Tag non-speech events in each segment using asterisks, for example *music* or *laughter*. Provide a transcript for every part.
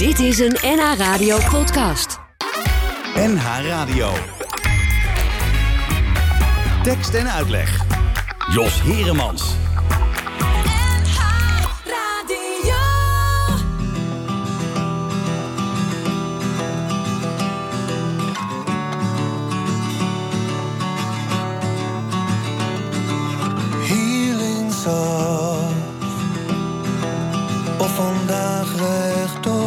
Dit is een NH Radio podcast. NH Radio. Tekst en uitleg. Jos Heremans. Healing soft. Of vandaag rechtop.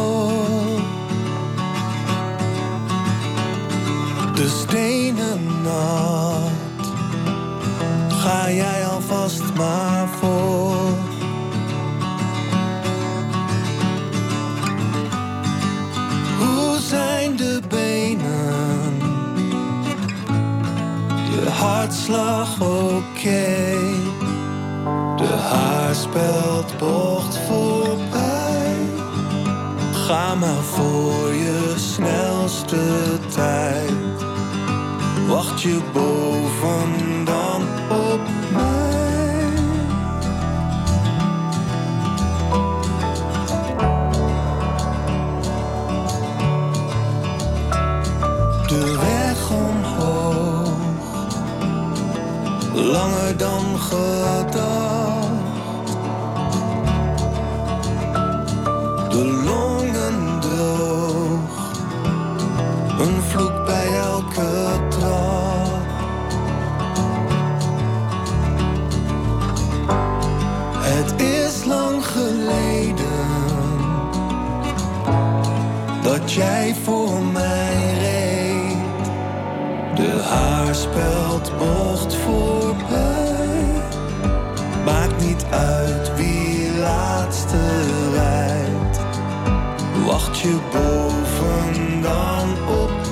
Ga jij alvast maar voor. Hoe zijn de benen? Je hartslag oké. De haarspeld bocht voorbij. Ga maar voor je snelste. Wacht je boven dan op mij? De weg omhoog, langer dan gedacht. Jij voor mij reed. De haarspeld bocht voorbij. Maakt niet uit wie laatste rijdt. Wacht je boven dan op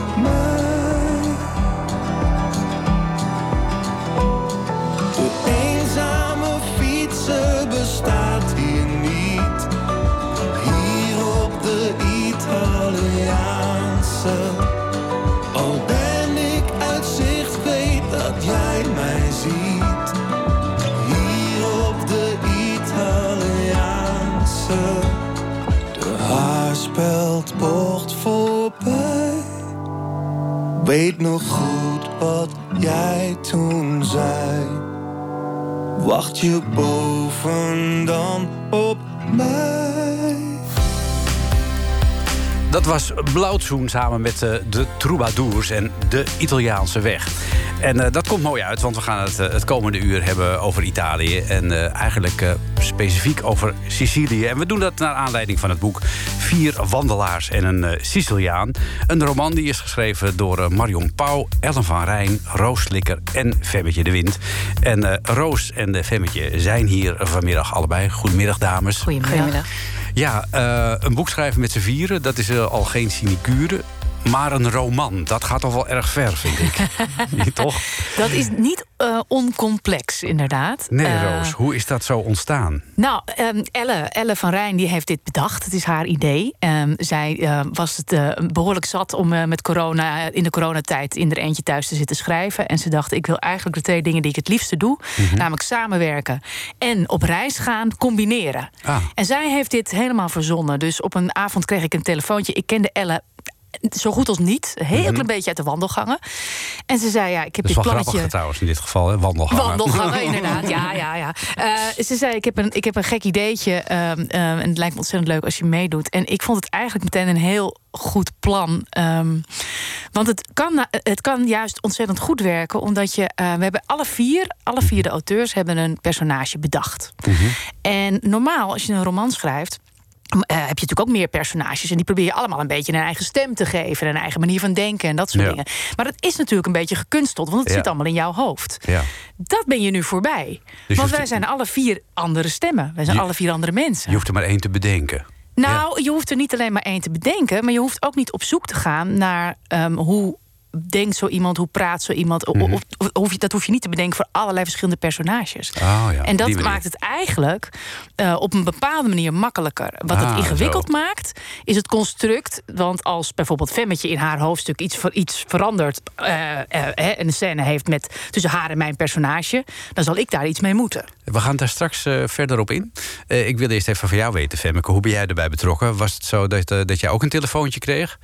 Weet nog goed wat jij toen zei. Wacht je boven dan op mij? Dat was Blauwtsoen samen met eh, de Troubadours en de Italiaanse weg. En eh, dat komt mooi uit, want we gaan het eh, het komende uur hebben over Italië. En eigenlijk specifiek over Sicilië. En we doen dat naar aanleiding van het boek Vier wandelaars en een eh, Siciliaan. Een roman die is geschreven door eh, Marion Pauw, Ellen van Rijn, Roos Slikker en Femmetje de Wind. En eh, Roos en de Femmetje zijn hier vanmiddag allebei. Goedemiddag, dames. Goedemiddag. Ja, eh, een boek schrijven met z'n vieren, dat is al geen sinecure. Maar een roman, dat gaat toch wel erg ver, vind ik. *laughs* Niet, toch? Dat is niet eh, oncomplex, inderdaad. Nee, Eh, Roos, hoe is dat zo ontstaan? Nou, ehm, Elle, Elle van Rijn die heeft dit bedacht. Het is haar idee. Ehm, zij eh, was het eh, behoorlijk zat om met corona, in de coronatijd in er eentje thuis te zitten schrijven. En ze dacht, ik wil eigenlijk de twee dingen die ik het liefste doe, namelijk samenwerken en op reis gaan, combineren. Ah. En zij heeft dit helemaal verzonnen. Dus op een avond kreeg ik een telefoontje. Ik kende Elle zo goed als niet. Een heel klein beetje uit de wandelgangen. En ze zei, ja, ik heb Dat is dit wel plannetje... grappig trouwens in dit geval, hè? wandelgangen. Wandelgangen, *laughs* inderdaad. Ja, ja, ja. Eh, ze zei, ik heb een, ik heb een gek ideetje. ehm, ehm, en het lijkt me ontzettend leuk als je meedoet. En ik vond het eigenlijk meteen een heel goed plan. Ehm, want het kan, het kan juist ontzettend goed werken. Omdat je, eh, we hebben alle vier, alle vier de auteurs hebben een personage bedacht. En normaal, als je een roman schrijft... eh, heb je natuurlijk ook meer personages. En die probeer je allemaal een beetje een eigen stem te geven. En een eigen manier van denken en dat soort Ja. dingen. Maar dat is natuurlijk een beetje gekunsteld. Want het Ja. zit allemaal in jouw hoofd. Ja. Dat ben je nu voorbij. je Want wij zijn alle vier andere stemmen. Wij zijn Je- alle vier andere mensen. Je hoeft er maar één te bedenken. Nou, je hoeft er niet alleen maar één te bedenken, maar je hoeft ook niet op zoek te gaan naar ehm, hoe denkt zo iemand, hoe praat zo iemand. Mhm. of, of dat hoef je niet te bedenken voor allerlei verschillende personages. Oh ja, en dat maakt het eigenlijk eh, op een bepaalde manier makkelijker. Wat Ah, het ingewikkeld zo. maakt, is het construct. Want als bijvoorbeeld Femmetje in haar hoofdstuk iets, iets verandert... eh, eh, hè, een scène heeft met tussen haar en mijn personage... dan zal ik daar iets mee moeten. We gaan daar straks verder op in. Ik wil eerst even van jou weten, Femmeke. Hoe ben jij erbij betrokken? Was het zo dat, dat jij ook een telefoontje kreeg?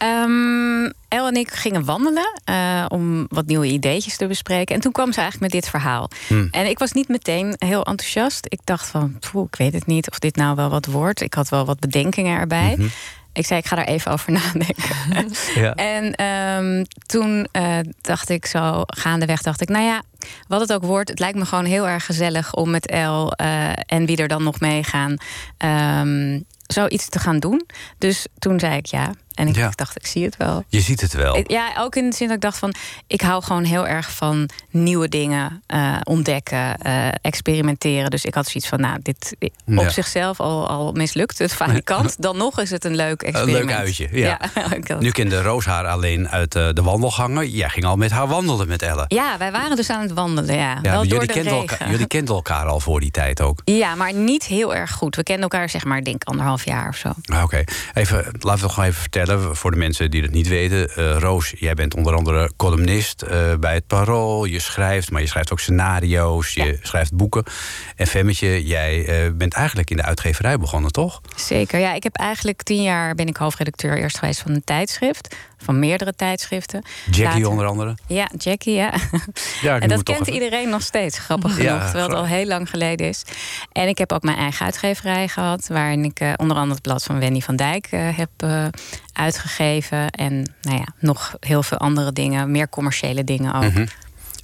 Ehm, El en ik gingen wandelen eh, om wat nieuwe ideetjes te bespreken. En toen kwam ze eigenlijk met dit verhaal. Hmm. En ik was niet meteen heel enthousiast. Ik dacht van, poeh, ik weet het niet of dit nou wel wat wordt. Ik had wel wat bedenkingen erbij. Mhm. Ik zei, ik ga daar even over *laughs* nadenken. Ja. En ehm, toen eh, dacht ik zo, gaandeweg dacht ik, nou ja, wat het ook wordt, het lijkt me gewoon heel erg gezellig om met El eh, en wie er dan nog meegaan, ehm zoiets te gaan doen. Dus toen zei ik ja. En ik Ja. dacht, ik zie het wel. Je ziet het wel. Ik- Ja, ook in de zin dat ik dacht van... ik hou gewoon heel erg van nieuwe dingen eh, ontdekken, eh, experimenteren. Dus ik had zoiets van, nou, dit Ja. op zichzelf al, al mislukt, het falikant. Dan nog is het een leuk Een experiment. leuk uitje, ja. *laughs* Nu kende Roos haar alleen uit eh, de wandelgangen. Jij ging al met haar wandelen met Elle. ja, wij waren dus aan het wandelen, ja. Ja, Wel door jullie, de kenden regen. elkaar, jullie kenden elkaar al voor die tijd ook. Ja, maar niet heel erg goed. We kenden elkaar zeg maar, ik denk anderhalf jaar of zo. Ah, Oké, even, laten we gewoon even vertellen voor de mensen die het niet weten. Eh, Roos, jij bent onder andere columnist eh, bij het Parool. Je schrijft, maar je schrijft ook scenario's, je schrijft boeken. En Femmetje, jij eh, bent eigenlijk in de uitgeverij begonnen, toch? Zeker, ja. Ik heb eigenlijk tien jaar ben ik hoofdredacteur eerst geweest van een tijdschrift. Van meerdere tijdschriften. Jackie Later- onder andere. Ja, Jackie, ja. Ja, *laughs* en dat kent even. iedereen nog steeds, grappig Ja, genoeg. terwijl het al heel lang geleden is. En ik heb ook mijn eigen uitgeverij gehad. Waarin ik eh, onder andere het blad van Wendy van Dijk eh, heb eh, uitgegeven. En nou ja, nog heel veel andere dingen. Meer commerciële dingen ook. Mhm.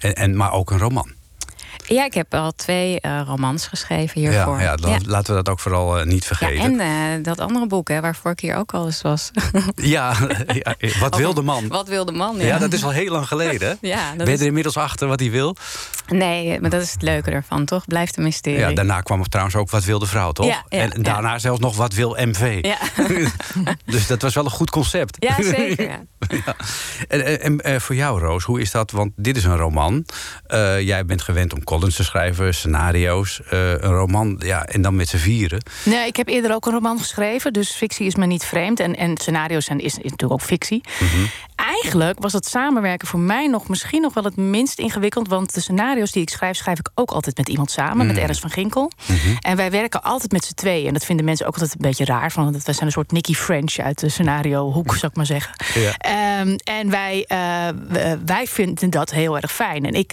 En, en, maar ook een roman. Ja, ik heb al twee eh, romans geschreven hiervoor. Ja, ja, la- laten we dat ook vooral eh, niet Ja, vergeten. en eh, dat andere boek, hè, waarvoor ik hier ook al eens was. *laughs* Ja, wat wil de man? Wat wil de man? Ja, dat is al heel lang geleden. *laughs* Ja, dat ben je is- er inmiddels achter wat hij wil? Nee, maar dat is het leuke ervan, toch? Blijft een mysterie. Ja, daarna kwam er trouwens ook wat wil de vrouw, toch? En daarna zelfs nog wat wil MV. Ja. *laughs* dus dat was wel een goed concept. Ja, zeker. Ja. En, en, en, voor jou, Roos, hoe is dat? Want dit is een roman. Jij bent gewend om columns te schrijven, scenario's. Eh, een roman, ja, en dan met z'n vieren. Nee, ik heb eerder ook een roman geschreven, dus fictie is me niet vreemd. En, en scenario's zijn, is, is natuurlijk ook fictie. Eigenlijk was het samenwerken voor mij nog misschien nog wel het minst ingewikkeld. Want de scenario's die ik schrijf, schrijf ik ook altijd met iemand samen, met Ernst van Ginkel. En wij werken altijd met z'n tweeën. En dat vinden mensen ook altijd een beetje raar. Van, want wij zijn een soort Nicky French uit de scenario-hoek, zou ik maar zeggen. Ja. Ehm, en wij, eh, wij vinden dat heel erg fijn. En ik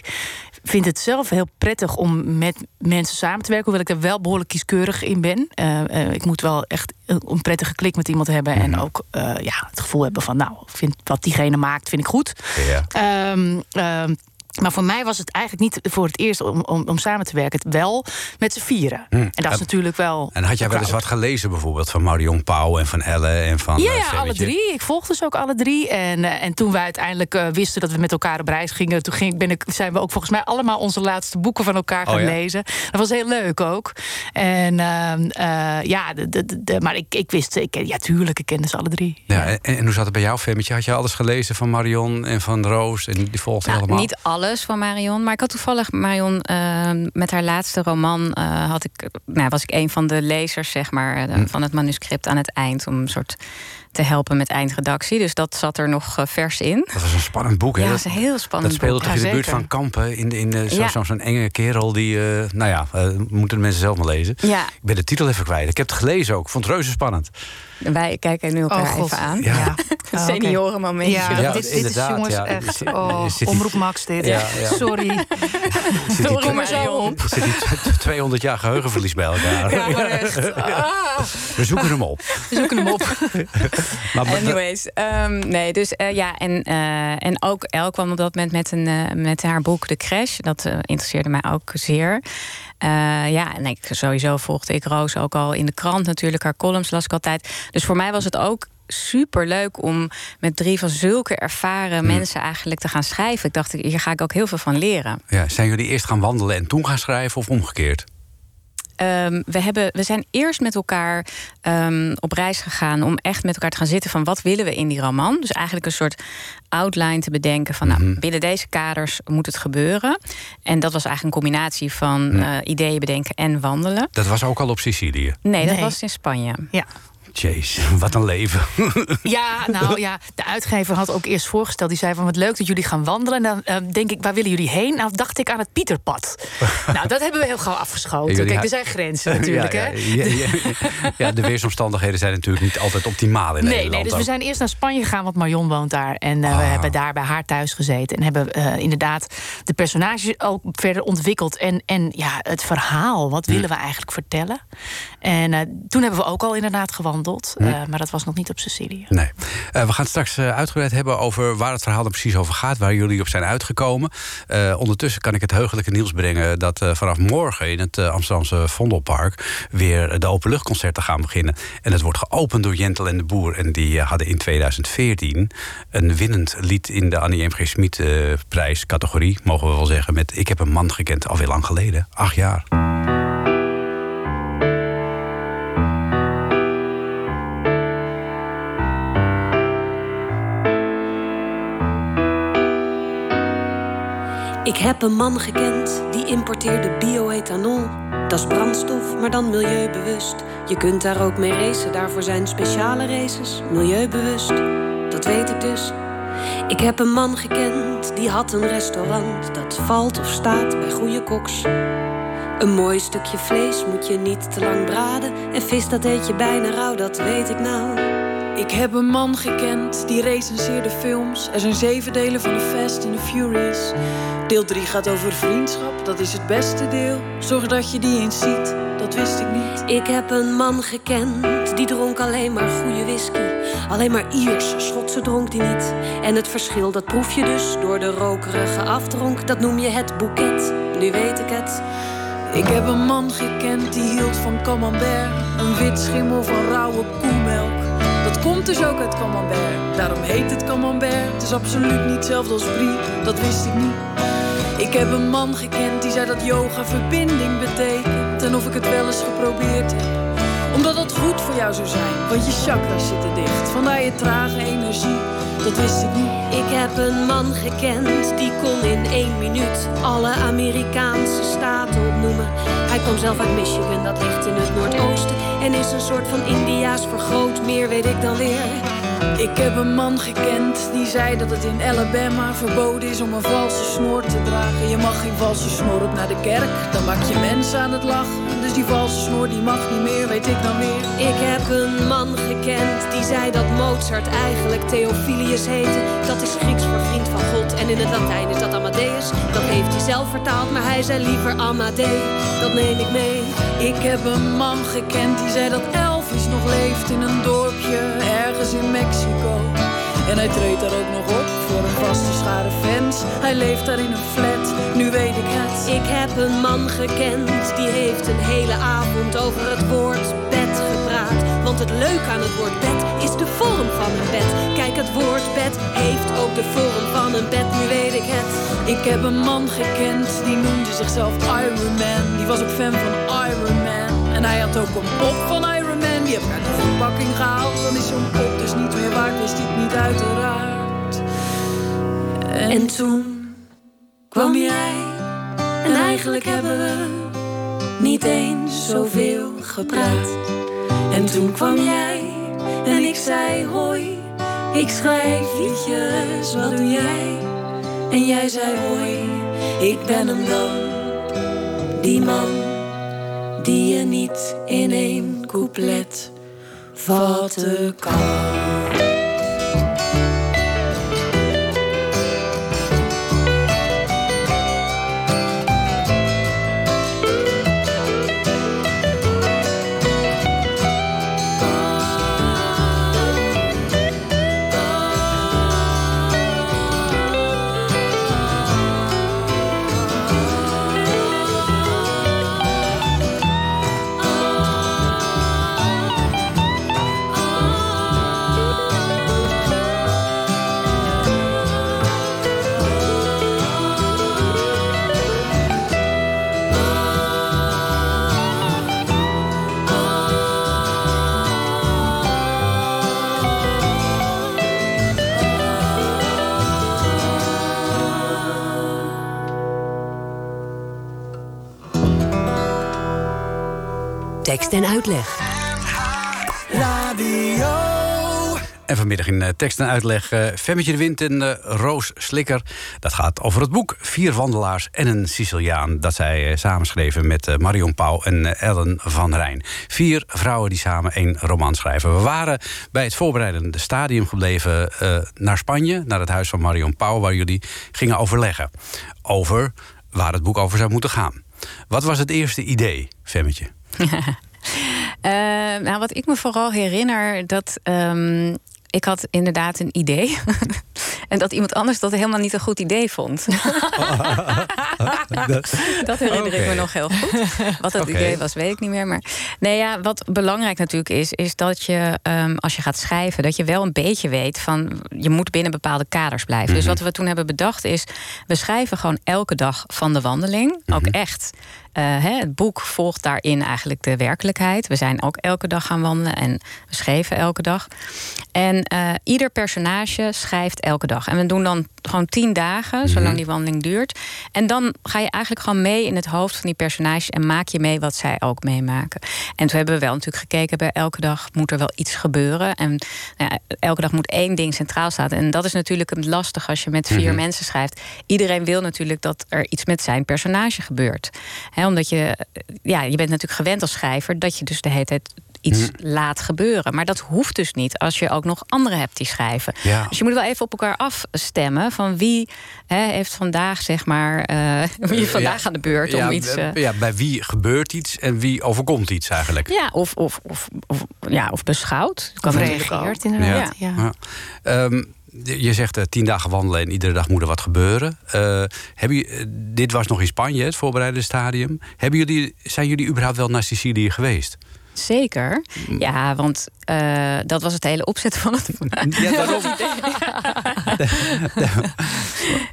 vind het zelf heel prettig om met mensen samen te werken. Hoewel ik er wel behoorlijk kieskeurig in ben. Eh, eh, ik moet wel echt een prettige klik met iemand hebben. En ook eh, ja, het gevoel hebben van... nou, vind wat diegene maakt, vind ik goed. Ja. Ehm, ehm, maar voor mij was het eigenlijk niet voor het eerst om, om, om samen te werken. Het wel met z'n vieren. En dat is natuurlijk wel... En had jij wel eens wat gelezen bijvoorbeeld van Marion Pauw en van Elle en van Ja, eh, ja, alle drie. Ik volgde ze ook alle drie. En, eh, en toen wij uiteindelijk eh, wisten dat we met elkaar op reis gingen... toen ging, ben ik, zijn we ook volgens mij allemaal onze laatste boeken van elkaar gaan Oh ja? lezen. Dat was heel leuk ook. En ehm, eh, ja, de, de, de- maar ik, ik wist... Ik, ja, tuurlijk, ik kende ze alle drie. Ja, en, en hoe zat het bij jou, Femmetje? Had je alles gelezen van Marion en van Roos? En die volgde Nou, allemaal? niet alles van Marion, maar ik had toevallig Marion eh, met haar laatste roman eh, had ik, nou, was ik een van de lezers zeg maar eh, Hm. van het manuscript aan het eind om een soort te helpen met eindredactie. Dus dat zat er nog eh, vers in. Dat was een spannend boek, hè? Ja, dat is een heel spannend Dat speelde boek. toch in de buurt van Kampen. In, de- in zo- zo- Zo'n enge kerel die... eh, nou ja, moeten de mensen zelf maar lezen. Ja, Ik ben de titel even kwijt. Ik heb het gelezen ook. Ik vond het reuze spannend. Wij kijken nu elkaar Oh, even aan. Ja. *laughs* Oké. seniorenmomentje. Ja, Ja, dit, dit is jongens ja. echt... Oh, die- omroep Max dit. Ja, ja. Sorry. Zit die, Kom maar zo op. zit die t- 200 jaar geheugenverlies bij elkaar. Ja, maar echt. *laughs* Ah. We zoeken hem op. We zoeken hem op. *laughs* Maar, maar- Anyways, ehm, nee, dus eh, ja, en, eh, en ook El kwam op dat moment met, een, eh, met haar boek De Crash. Dat eh, interesseerde mij ook zeer. Eh, ja, en ik, sowieso volgde ik Roos ook al in de krant natuurlijk. Haar columns las ik altijd. Dus voor mij was het ook super leuk om met drie van zulke ervaren mensen eigenlijk te gaan schrijven. Ik dacht, hier ga ik ook heel veel van leren. ja, zijn jullie eerst gaan wandelen en toen gaan schrijven of omgekeerd? Ehm, we, hebben, we zijn eerst met elkaar ehm, op reis gegaan om echt met elkaar te gaan zitten van wat willen we in die roman. Dus eigenlijk een soort outline te bedenken van nou, Mhm. binnen deze kaders moet het gebeuren. En dat was eigenlijk een combinatie van eh, ideeën bedenken en wandelen. Dat was ook al op Sicilië. Nee, dat Nee. was in Spanje. Ja. Jeez, *laughs* wat een leven. *laughs* Ja, nou ja, de uitgever had ook eerst voorgesteld. Die zei van wat leuk dat jullie gaan wandelen. En dan eh, denk ik, waar willen jullie heen? Nou, dacht ik aan het Pieterpad. *laughs* nou, dat hebben we heel gauw afgeschoten. Kijk, er zijn grenzen natuurlijk. ja, hè? ja, ja, ja. De weersomstandigheden zijn natuurlijk niet altijd optimaal in Nee, Nederland. nee, dus we zijn eerst naar Spanje gegaan, want Marion woont daar. En eh, we Ah. hebben daar bij haar thuis gezeten. En hebben eh, inderdaad de personages ook verder ontwikkeld. En, en ja, het verhaal, wat willen we eigenlijk vertellen? En eh, toen hebben we ook al inderdaad gewandeld. Eh, maar dat was nog niet op Sicilië. Nee. Eh, we gaan straks eh, uitgebreid hebben over waar het verhaal er precies over gaat, waar jullie op zijn uitgekomen. Ondertussen kan ik het heugelijke nieuws brengen dat vanaf morgen in het Amsterdamse Vondelpark weer de openluchtconcerten gaan beginnen. En het wordt geopend door Jentel en de Boer. En die hadden in 2014 een winnend lied in de Annie M. G. Schmid eh, prijs categorie, mogen we wel zeggen, met Ik heb een man gekend, alweer lang geleden, acht jaar. Ik heb een man gekend die importeerde bioethanol. Dat is brandstof, maar dan milieubewust. Je kunt daar ook mee racen, daarvoor zijn speciale races. Milieubewust, dat weet ik dus. Ik heb een man gekend die had een restaurant. Dat valt of staat bij goede koks. Een mooi stukje vlees moet je niet te lang braden. En vis dat eet je bijna rauw, dat weet ik nou. Ik heb een man gekend die recenseerde films. Er zijn zeven delen van The Fast and the Furious. Deel 3 gaat over vriendschap, dat is het beste deel. Zorg dat je die eens ziet, dat wist ik niet. Ik heb een man gekend, die dronk alleen maar goede whisky. Alleen maar Ierse, Schotse dronk hij niet. En het verschil, dat proef je dus door de rokerige afdronk. Dat noem je het boeket, nu weet ik het. Ik heb een man gekend die hield van camembert. Een wit schimmel van rauwe koemelk. Komt dus ook uit camembert. Daarom heet het camembert. Het is absoluut niet hetzelfde als brie, dat wist ik niet. Ik heb een man gekend die zei dat yoga verbinding betekent. En of ik het wel eens geprobeerd heb. Omdat dat goed voor jou zou zijn, want je chakras zitten dicht. Vandaar je trage energie, dat wist ik niet. Ik heb een man gekend, die kon in één minuut alle Amerikaanse staten opnoemen. Hij kwam zelf uit Michigan, dat ligt in het noordoosten. En is een soort van Indiaas vergroot, meer weet ik dan weer. Ik heb een man gekend die zei dat het in Alabama verboden is om een valse snor te dragen. Je mag geen valse snor op naar de kerk, dan maak je mensen aan het lachen. Dus die valse snor die mag niet meer, weet ik dan weer. Ik heb een man gekend die zei dat Mozart eigenlijk Theophilus heette. Dat is Grieks voor vriend van God en in het Latijn is dat Amadeus. Dat heeft hij zelf vertaald, maar hij zei liever Amadee. Dat neem ik mee. Ik heb een man gekend die zei dat Elvis nog leeft in een dorpje ergens in Mexico. En hij treedt daar ook nog op voor een vaste schare fans. Hij leeft daar in een flat, nu weet ik het. Ik heb een man gekend die heeft een hele avond over het woord bed gepraat. Want het leuke aan het woord bed is de vorm van een bed. Kijk, het woord bed heeft ook de vorm van een bed, nu weet ik het. Ik heb een man gekend die noemde zichzelf Iron Man. Die was ook fan van Iron Man. En hij had ook een pop van Iron Man. Die heb ik uit de verpakking gehaald. Dan is zo'n pop dus niet meer waard, wist ik niet uiteraard. En, En toen kwam jij en eigenlijk hebben we niet eens zoveel gepraat. En toen kwam jij en ik zei hoi, ik schrijf liedjes, wat doe jij? En jij zei hoi, ik ben hem dan, die man die je niet in één couplet vatten kan. Uitleg. Radio. En vanmiddag in eh, tekst en uitleg uh, Femmetje de Wind en eh, Roos Slikker. Dat gaat over het boek Vier Wandelaars en een Siciliaan. Dat zij samenschreven met Marion Pauw en Ellen van Rijn. Vier vrouwen die samen één roman schrijven. We waren bij het voorbereidende stadium gebleven naar Spanje. Naar het huis van Marion Pauw, waar jullie gingen overleggen. Over waar het boek over zou moeten gaan. Wat was het eerste idee, Femmetje? *laughs* Uh, nou, wat ik me vooral herinner, dat um, ik had inderdaad een idee. *laughs* en dat iemand anders dat helemaal niet een goed idee vond. *laughs* dat herinner ik me nog heel goed. Wat het idee was, weet ik niet meer. Maar nee, ja, wat belangrijk natuurlijk is, is dat je um, als je gaat schrijven, dat je wel een beetje weet van je moet binnen bepaalde kaders blijven. Dus mhm. wat we toen hebben bedacht is, we schrijven gewoon elke dag van de wandeling. Ook mhm. echt uh, het boek volgt daarin eigenlijk de werkelijkheid. We zijn ook elke dag gaan wandelen en we schreven elke dag. En uh, ieder personage schrijft elke dag. En we doen dan gewoon tien dagen, mhm. zolang die wandeling duurt. En dan ga je eigenlijk gewoon mee in het hoofd van die personages en maak je mee wat zij ook meemaken. En toen hebben we wel natuurlijk gekeken bij elke dag moet er wel iets gebeuren. En nou ja, elke dag moet één ding centraal staan. En dat is natuurlijk het lastig als je met vier mhm. mensen schrijft. Iedereen wil natuurlijk dat er iets met zijn personage gebeurt omdat je, ja, je bent natuurlijk gewend als schrijver dat je dus de hele tijd iets hm. laat gebeuren. Maar dat hoeft dus niet als je ook nog anderen hebt die schrijven. Ja. Dus je moet wel even op elkaar afstemmen van wie hè, heeft vandaag, zeg maar, uh, *laughs* wie vandaag aan de beurt om iets. Uh... Ja, bij wie gebeurt iets en wie overkomt iets eigenlijk. Ja, of, of, of, of ja, of beschouwt. Kan reageert inderdaad. Ja. ja. Um, je zegt uh, tien dagen wandelen en iedere dag moet er wat gebeuren. Uh, je, dit was nog in Spanje, het voorbereide stadium. Hebben jullie, zijn jullie überhaupt wel naar Sicilië geweest? Zeker. Mm. Ja, want uh, dat was het hele opzet van het. Ja, daarom. *laughs*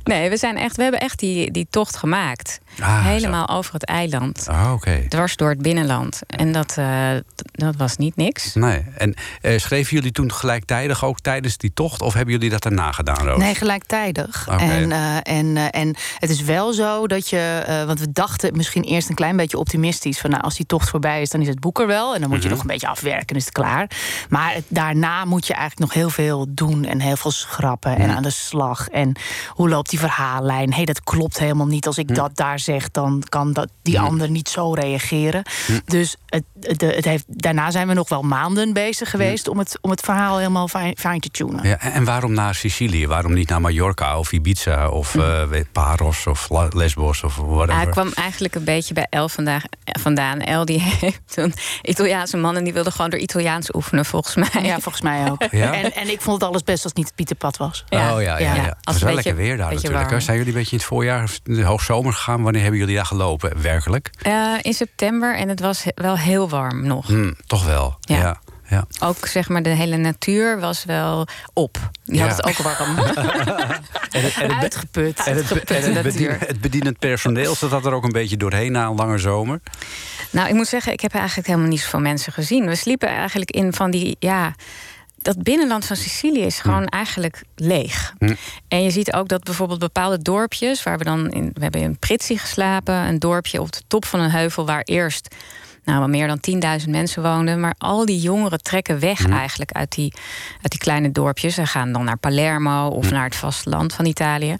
nee, we, zijn echt, we hebben echt die, die tocht gemaakt. Ah, Helemaal over het eiland. Ah, okay. Dwars door het binnenland. En dat, uh, dat was niet niks. Nee. En uh, schreven jullie toen gelijktijdig ook tijdens die tocht? Of hebben jullie dat daarna gedaan, Roos? Nee, gelijktijdig. Okay. En, en, en het is wel zo dat je... want we dachten misschien eerst een klein beetje optimistisch... van nou, als die tocht voorbij is, dan is het boek er wel. En dan moet je mhm. nog een beetje afwerken en is het klaar. Maar daarna moet je eigenlijk nog heel veel doen en heel veel schrappen en aan de slag. En hoe loopt die verhaallijn? Hé, hey, dat klopt helemaal niet. Als ik dat daar zeg, dan kan dat, die ander niet zo reageren. Dus het, het heeft, daarna zijn we nog wel maanden bezig geweest om, het, om het verhaal helemaal fijn, te tunen. Ja, en waarom naar Sicilië? Waarom niet naar Mallorca of Ibiza of uh, Paros of Lesbos of whatever? Hij kwam eigenlijk een beetje bij El vandaan. El die *laughs* heeft een Italiaanse man en die wilde gewoon door Italiaans oefenen volgens mij. Ja, volgens mij ook. *laughs* Ja? En, en ik vond het alles best als het niet Pieterpad was. Ja. Oh ja, ja, ja. Het was wel lekker weer daar natuurlijk. Zijn jullie een beetje in het voorjaar of de hoogzomer gegaan? Wanneer hebben jullie daar gelopen, werkelijk? Uh, in september en het was wel heel warm nog. Hmm, toch wel, ja. Ja. Ook zeg maar, de hele natuur was wel op. Die had het ook warm. *laughs* en het, en het, Uitgeput. En het, en het, het bedienend personeel zat dat er ook een beetje doorheen na een lange zomer? Nou, ik moet zeggen, ik heb eigenlijk helemaal niet zoveel mensen gezien. We sliepen eigenlijk in van die, ja dat binnenland van Sicilië is gewoon hm. eigenlijk leeg. Hm. En je ziet ook dat bijvoorbeeld bepaalde dorpjes, waar we dan in, we hebben in Pritsi geslapen, een dorpje op de top van een heuvel waar eerst nou, meer dan 10.000 mensen woonden. Maar al die jongeren trekken weg hm. eigenlijk uit die, uit die kleine dorpjes. Ze gaan dan naar Palermo of naar het vasteland van Italië.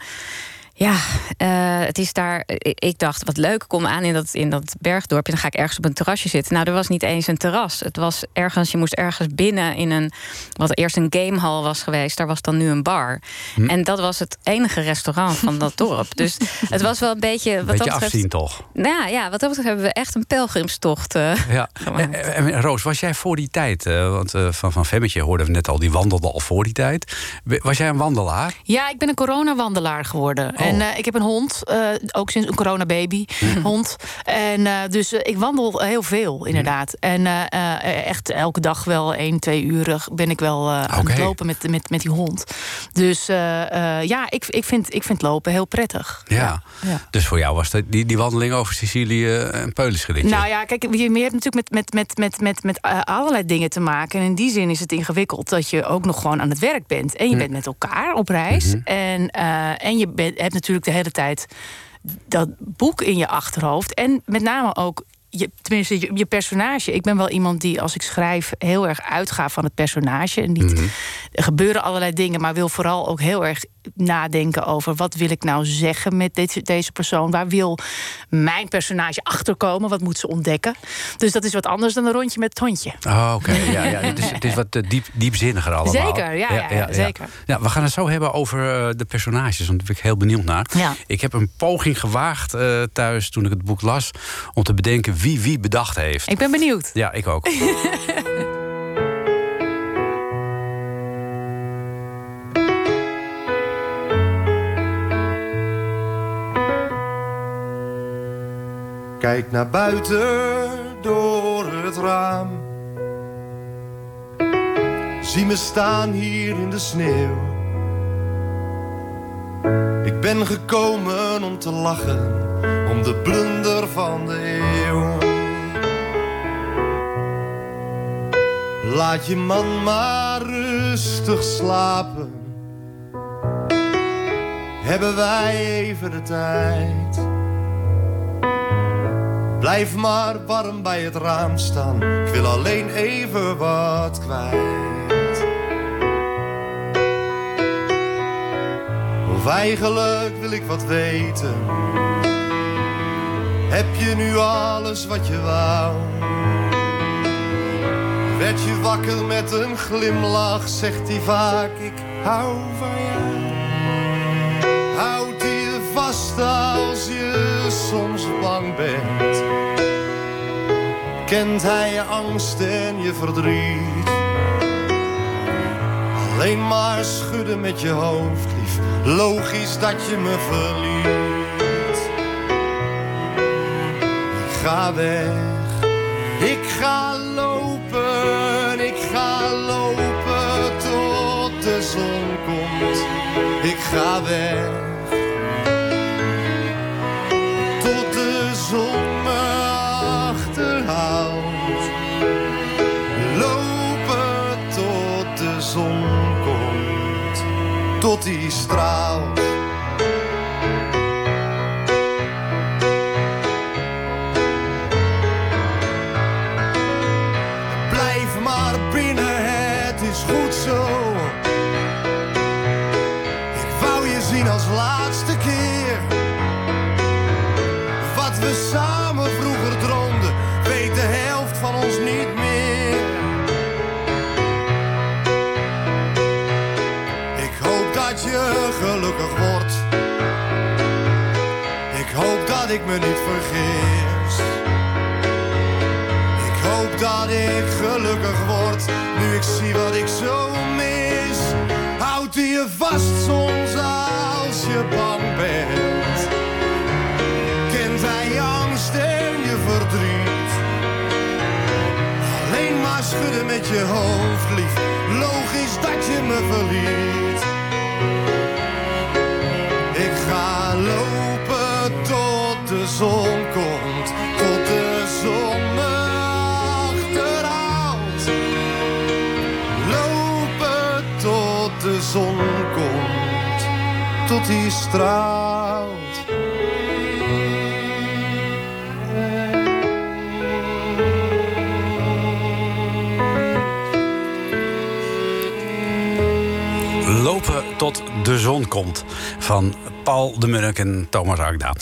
Ja, uh, het is daar. Ik dacht, wat leuk, kom aan in dat, in dat bergdorpje. Dan ga ik ergens op een terrasje zitten. Nou, er was niet eens een terras. Het was ergens, je moest ergens binnen in een. wat eerst een gamehal was geweest. Daar was dan nu een bar. Hm. En dat was het enige restaurant van dat dorp. *laughs* Dus het was wel een beetje. Wat beetje dat betreft, afzien toch? Nou ja, wat dat betreft hebben we echt een pelgrimstocht. Uh, ja. *laughs* En, en, Roos, was jij voor die tijd? Uh, want van, van Femmetje hoorden we net al, die wandelde al voor die tijd. Was jij een wandelaar? Ja, ik ben een coronawandelaar geworden. Oh. En uh, ik heb een hond, uh, ook sinds een coronababy *laughs* hond. En uh, dus ik wandel heel veel, inderdaad. En echt elke dag wel één, twee uur ben ik wel okay. aan het lopen met, met, met die hond. Dus ja, ik, ik, vind, ik vind lopen heel prettig. Ja. ja. Dus voor jou was dat, die, die wandeling over Sicilië een peulenschrittje? Nou ja, kijk, je, hebt natuurlijk met, met, met, met, met, met allerlei dingen te maken. En in die zin is het ingewikkeld dat je ook nog gewoon aan het werk bent. En je bent met elkaar op reis. Mhm. En, en je bent, hebt natuurlijk de hele tijd dat boek in je achterhoofd. En met name ook je, tenminste, je, je personage. Ik ben wel iemand die, als ik schrijf, heel erg uitga van het personage. En niet, Mhm. Er gebeuren allerlei dingen, maar wil vooral ook heel erg nadenken over wat wil ik nou zeggen met dit, deze persoon. Waar wil mijn personage achterkomen? Wat moet ze ontdekken? Dus dat is wat anders dan een rondje met het hondje. Oh, oké. Ja, ja. Het, is, het is wat eh, diep, diepzinniger allemaal. Zeker, ja, ja, ja, zeker. Ja, we gaan het zo hebben over eh, de personages, want daar ben ik heel benieuwd naar. Ja. Ik heb een poging gewaagd eh, thuis toen ik het boek las... om te bedenken wie wie bedacht heeft. Ik ben benieuwd. Ja, ik ook. *laughs* Kijk naar buiten door het raam. Zie me staan hier in de sneeuw. Ik ben gekomen om te lachen, om de blunder van de eeuw. Laat je man maar rustig slapen. Hebben wij even de tijd? Blijf maar warm bij het raam staan. Ik wil alleen even wat kwijt. Of eigenlijk wil ik wat weten. Heb je nu alles wat je wou? Werd je wakker met een glimlach, zegt hij vaak: Ik hou van jou. Houdt hij je vast als je soms bang bent? Kent hij je angst en je verdriet? Alleen maar schudden met je hoofd, lief. Logisch dat je me verliet. Ik ga weg, ik ga ga weg. Tot de zon me achterhaalt. Lopen tot de zon komt. Tot die straalt. Ik hoop dat ik gelukkig word, nu ik zie wat ik zo mis. Houdt hij je vast soms als je bang bent? Kent hij angst en je verdriet? Alleen maar schudden met je hoofd, lief. Logisch dat je me verliet. Zon komt, tot de zon me achterhaalt. Lopen tot de zon komt, tot die straalt. Lopen tot de zon komt. Van Paul de Munnik en Thomas Agda.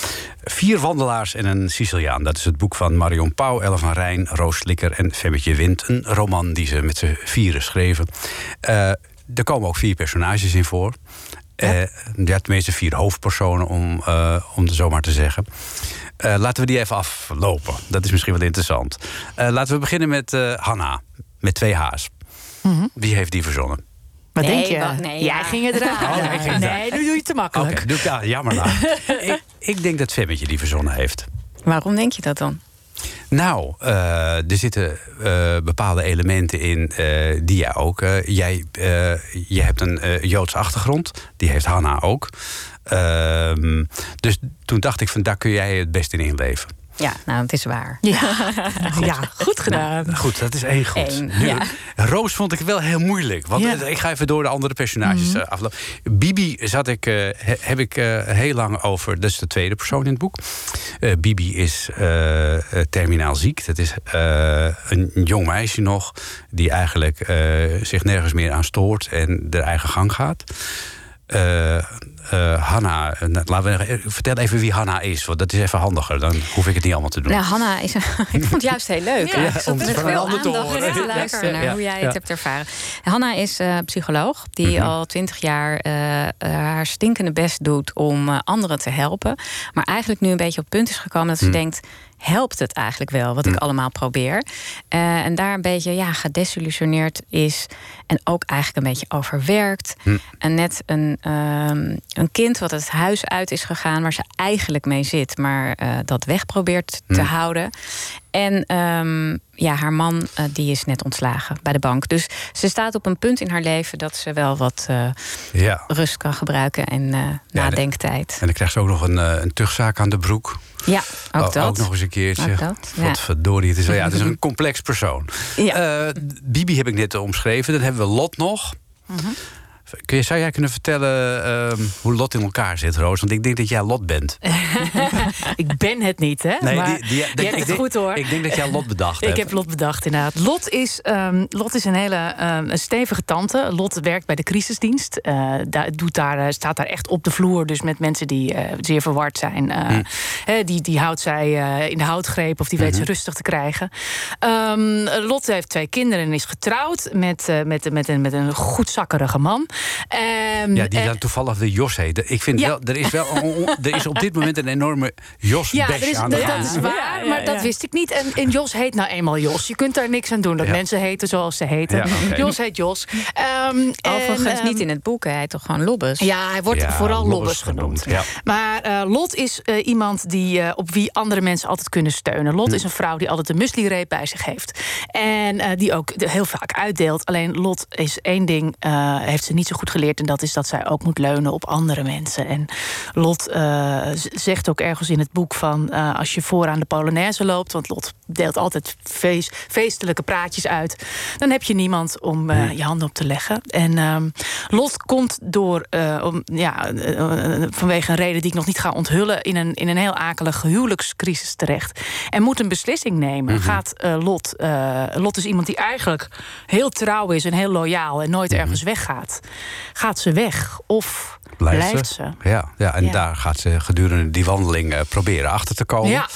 Vier wandelaars en een Siciliaan. Dat is het boek van Marion Pauw, Elle van Rijn, Roos Slikker en Femmetje Wind. Een roman die ze met z'n vieren schreven. Eh, er komen ook vier personages in voor. Ja. ja, tenminste vier hoofdpersonen, om, uh, om het zo maar te zeggen. Uh, laten we die even aflopen. Dat is misschien wel interessant. Uh, laten we beginnen met Hanna, met twee H's. Mm -hmm. Wie heeft die verzonnen? Wat nee, denk je? Wacht, nee, Jij ja. ging het raden. *laughs* Oh, nee, nu doe je het te makkelijk. Oké, okay, ja, jammer nou. *laughs* ik, ik denk dat Femmetje die verzonnen heeft. Waarom denk je dat dan? Nou, uh, er zitten uh, bepaalde elementen in uh, die jij ook. jij je hebt een Joods achtergrond, die heeft Hanna ook. Ehm, dus toen dacht ik van daar kun jij het best in inleven. Ja, nou, het is waar. Ja, ja *laughs* goed gedaan. Goed, dat is één goed. Eén, Nu, ja. Roos vond ik wel heel moeilijk. Want Ja. ik ga even door de andere personages eh, aflopen. Bibi zat ik, eh, he- heb ik eh, heel lang over. Dat is de tweede persoon in het boek. Eh, Bibi is terminaal ziek. Dat is eh, een jong meisje nog. Die eigenlijk eh, zich nergens meer aan stoort. En de eigen gang gaat. Eh, eh, Hanna, eh, nou, laten we even- vertel even wie Hanna is. Want dat is even handiger. Dan hoef ik het niet allemaal te doen. Nou, Hanna is. *laughs* ik vond het *laughs* juist heel leuk. Ja, ik om het met van een veel ander te luisteren naar ja, hoe jij ja. het hebt ervaren. Hanna is eh, psycholoog die Mhm. al twintig jaar eh, eh, haar stinkende best doet om eh, anderen te helpen. Maar eigenlijk nu een beetje op het punt is gekomen dat ze Mhm. denkt. Helpt het eigenlijk wel wat ik allemaal probeer? Eh, en daar een beetje ja, gedesillusioneerd is. En ook eigenlijk een beetje overwerkt. En net een, ehm, een kind wat het huis uit is gegaan waar ze eigenlijk mee zit, maar eh, dat weg probeert te houden. En ehm, ja, haar man eh, die is net ontslagen bij de bank. Dus ze staat op een punt in haar leven dat ze wel wat eh, Ja. rust kan gebruiken en eh, nadenktijd. En dan krijgt ze ook nog een, een tuchtzaak aan de broek. Ja, ook Oh, dat. Ook nog eens een keertje. Ook dat, ja. Wat verdorie. Het is, wel- ja, het is *laughs* een complex persoon. Ja. Bibi heb ik net omschreven. Dan hebben we Lot nog. Mhm. Kun je, zou jij kunnen vertellen ehm, hoe Lot in elkaar zit, Roos? Want ik denk dat jij Lot bent. *laughs* Ik ben het niet, hè? Nee, maar die- die- je ik hebt het denk- goed, hoor. Ik denk dat jij Lot bedacht *laughs* Ik hebt. heb Lot bedacht, inderdaad. Lot is, ehm, Lot is een hele ehm, een stevige tante. Lot werkt bij de crisisdienst. Eh, daar, doet daar, eh, staat daar echt op de vloer. Dus met mensen die eh, zeer verward zijn. Hm. die, die houdt zij in de houtgreep of die weet Mhm. ze rustig te krijgen. Lot heeft twee kinderen en is getrouwd met, eh, met, met, een, met een goedzakkerige man. Ehm, Ja, die en- dan toevallig de Jos heet. Ik vind Ja. wel, er is wel een- er is op dit moment een enorme jos Ja, er is, aan de dat, gang. dat is waar, Ja, ja, maar dat wist ik niet. En, en Jos heet nou eenmaal Jos. Je kunt daar niks aan doen dat Ja. mensen heten zoals ze heten. Jos heet Jos. Ehm, Overigens en, ehm, niet in het boek, hij heet toch gewoon Lobbes? Ja, hij wordt Ja, vooral Lobbes Lobbes genoemd. genoemd, Maar eh, Lot is eh, iemand die, eh, op wie andere mensen altijd kunnen steunen. Lot is een vrouw die altijd een muesli-reep bij zich heeft. En eh, die ook heel vaak uitdeelt. Alleen Lot is één ding, eh, heeft ze niet zo goed geleerd. En dat is dat zij ook moet leunen op andere mensen. En Lot eh, zegt ook ergens in het boek van... eh, als je vooraan de Polonaise loopt... want Lot deelt altijd feest, feestelijke praatjes uit... dan heb je niemand om eh, je handen op te leggen. En ehm, Lot komt door, om, ja, vanwege een reden die ik nog niet ga onthullen... in een, in een heel akelige huwelijkscrisis terecht. En moet een beslissing nemen. Gaat eh, Lot... Lot is iemand die eigenlijk heel trouw is en heel loyaal... en nooit ergens weggaat. Gaat ze weg of blijft, ze? Ja, ja, en Ja. daar gaat ze gedurende die wandeling eh, proberen achter te komen. Ja.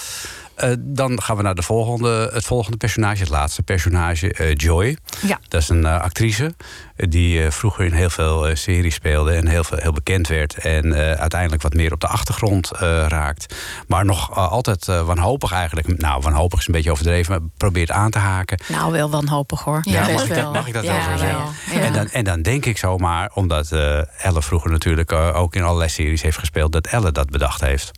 Eh, dan gaan we naar de volgende, het volgende personage, het laatste personage, eh, Joy. Ja. Dat is een eh, actrice die eh, vroeger in heel veel eh, series speelde en heel, veel, heel bekend werd. En eh, uiteindelijk wat meer op de achtergrond eh, raakt. Maar nog altijd eh, wanhopig eigenlijk. Nou, wanhopig is een beetje overdreven, maar probeert aan te haken. Nou, wel wanhopig hoor. Ja, mag, ik dat, wel. mag ik dat Ja, wel zo zeggen? wel. En, dan, en dan denk ik zomaar, omdat eh Elle vroeger natuurlijk ook in allerlei series heeft gespeeld, dat Elle dat bedacht heeft.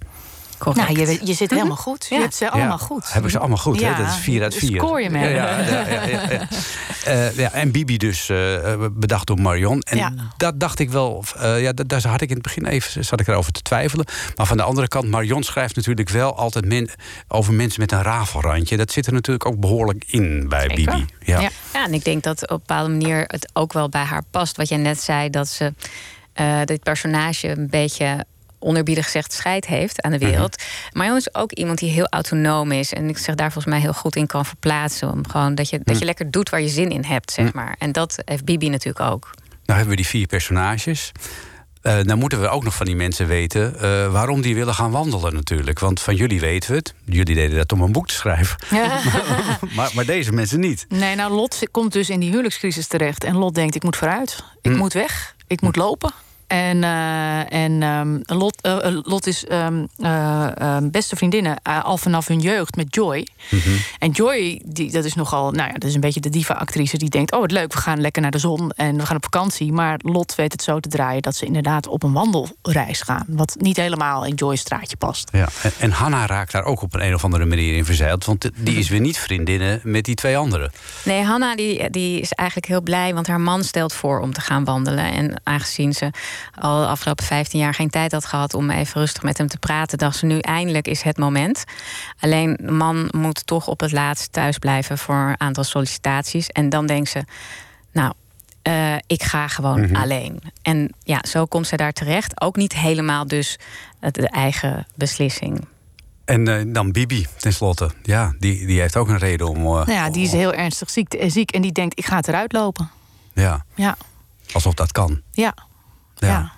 Correct. Nou, je, je zit helemaal goed. Je Ja. hebt ze allemaal Ja, goed. Heb ik ze allemaal goed, Ja, hè? Dat is 4 uit 4. scoor je mee. Ja, ja, ja, ja, ja, ja. Eh, ja, en Bibi dus eh, bedacht door Marion. En Ja. dat dacht ik wel, eh, ja, daar had ik in het begin even zat ik erover te twijfelen. Maar van de andere kant, Marion schrijft natuurlijk wel altijd men- over mensen met een rafelrandje. Dat zit er natuurlijk ook behoorlijk in bij Zeker. Bibi. Ja. Ja. Ja, en ik denk dat op een bepaalde manier het ook wel bij haar past. Wat jij net zei, dat ze eh, dit personage een beetje onerbiedig gezegd scheid heeft aan de wereld. Maar Marion is ook iemand die heel autonoom is. En ik zeg daar volgens mij heel goed in kan verplaatsen. Om gewoon dat je, dat je lekker doet waar je zin in hebt, zeg maar. En dat heeft Bibi natuurlijk ook. Nou hebben we die vier personages. Eh dan moeten we ook nog van die mensen weten eh, waarom die willen gaan wandelen natuurlijk. Want van jullie weten we het. Jullie deden dat om een boek te schrijven. Ja. *laughs* maar, maar deze mensen niet. Nee, nou, Lot komt dus in die huwelijkscrisis terecht. En Lot denkt, ik moet vooruit. Ik Hm. moet weg. Ik moet lopen. En, eh, en ehm, Lot, eh, eh, Lot is ehm, eh, ehm, beste vriendinnen al vanaf hun jeugd met Joy. Mhm. En Joy, die, dat is nogal, nou ja, dat is een beetje de diva-actrice die denkt: Oh, wat leuk, we gaan lekker naar de zon en we gaan op vakantie. Maar Lot weet het zo te draaien dat ze inderdaad op een wandelreis gaan. Wat niet helemaal in Joy's straatje past. Ja, en, en Hanna raakt daar ook op een, een of andere manier in verzeild. Want die is weer niet vriendinnen met die twee anderen. Nee, Hanna die, die is eigenlijk heel blij, want haar man stelt voor om te gaan wandelen. En aangezien ze al de afgelopen 15 jaar geen tijd had gehad om even rustig met hem te praten, dacht ze nu eindelijk is het moment. Alleen de man moet toch op het laatst thuis blijven voor een aantal sollicitaties. En dan denkt ze, nou, eh, ik ga gewoon Mhm. alleen. En ja, zo komt ze daar terecht. Ook niet helemaal dus het- de eigen beslissing. En eh, dan Bibi, tenslotte. Ja, die, die heeft ook een reden om... eh, Nou ja, die is heel ernstig ziek, ziek en die denkt, ik ga het eruit lopen. ja, Ja, alsof dat kan. ja, Ja.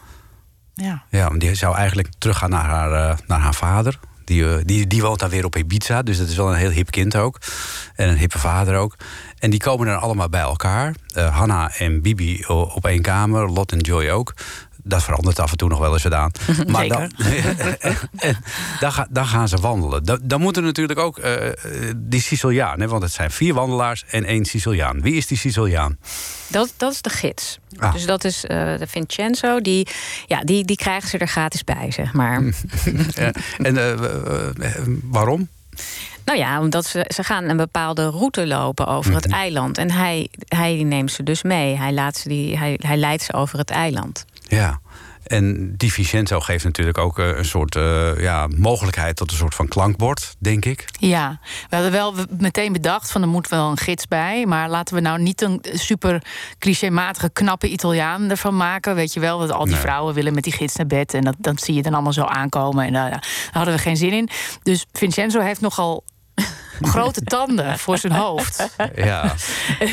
ja. ja. Die zou eigenlijk teruggaan naar haar, eh, naar haar vader. Die, eh, die, die woont dan weer op Ibiza, dus dat is wel een heel hip kind ook. En een hippe vader ook. En die komen dan allemaal bij elkaar. Eh Hanna en Bibi op één kamer, Lot en Joy ook. Dat verandert af en toe nog wel eens gedaan. *laughs* Maar dan, *laughs* dan, ga- dan gaan ze wandelen. Dan, dan moet er natuurlijk ook eh, eh, die Siciliaan, hè, want het zijn vier wandelaars en één Siciliaan. Wie is die Siciliaan? Dat, dat is de gids. Ah. Dus dat is eh, de Vincenzo. Die, ja, die, die krijgen ze er gratis bij, zeg maar. *laughs* En waarom? Nou ja, omdat ze, ze gaan een bepaalde route lopen over het Mhm. eiland. En hij, hij neemt ze dus mee. Hij, laat ze die, hij, hij leidt ze over het eiland. Ja. En die Vincenzo geeft natuurlijk ook eh, een soort eh, ja, mogelijkheid tot een soort van klankbord, denk ik. Ja, we hadden wel meteen bedacht van er moet wel een gids bij. Maar laten we nou niet een super clichématige knappe Italiaan ervan maken. Weet je wel, want al die Nee. vrouwen willen met die gids naar bed. En dat, dat zie je dan allemaal zo aankomen. En daar, daar hadden we geen zin in. Dus Vincenzo heeft nogal *laughs* grote tanden voor zijn hoofd. Ja. *laughs*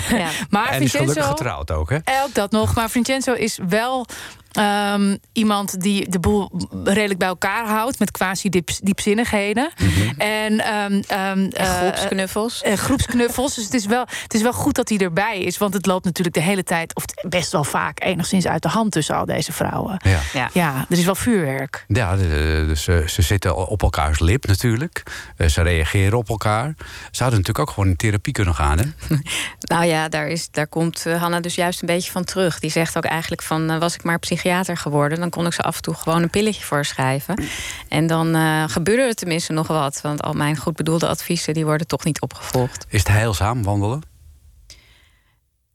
Ja. Maar en is gelukkig Vincenzo, getrouwd ook, hè? ook dat nog. Maar Vincenzo is wel ehm, iemand die de boel redelijk bij elkaar houdt. Met quasi diep, diepzinnigheden. En ehm, ehm, En eh, groepsknuffels. eh, groepsknuffels. Dus het is, wel, het is wel goed dat hij erbij is. Want het loopt natuurlijk de hele tijd, of best wel vaak, enigszins uit de hand tussen al deze vrouwen. Ja. ja. Ja, er is wel vuurwerk. Ja, dus eh, ze zitten op elkaars lip natuurlijk. Eh, ze reageren op elkaar. Ze hadden natuurlijk ook gewoon in therapie kunnen gaan, hè? *laughs* Nou ja, daar, is, daar komt Hanna dus juist een beetje van terug. Die zegt ook eigenlijk van, was ik maar psychiater geworden... dan kon ik ze af en toe gewoon een pilletje voorschrijven. En dan eh, gebeurde er tenminste nog wat. Want al mijn goed bedoelde adviezen, die worden toch niet opgevolgd. Is het heilzaam wandelen?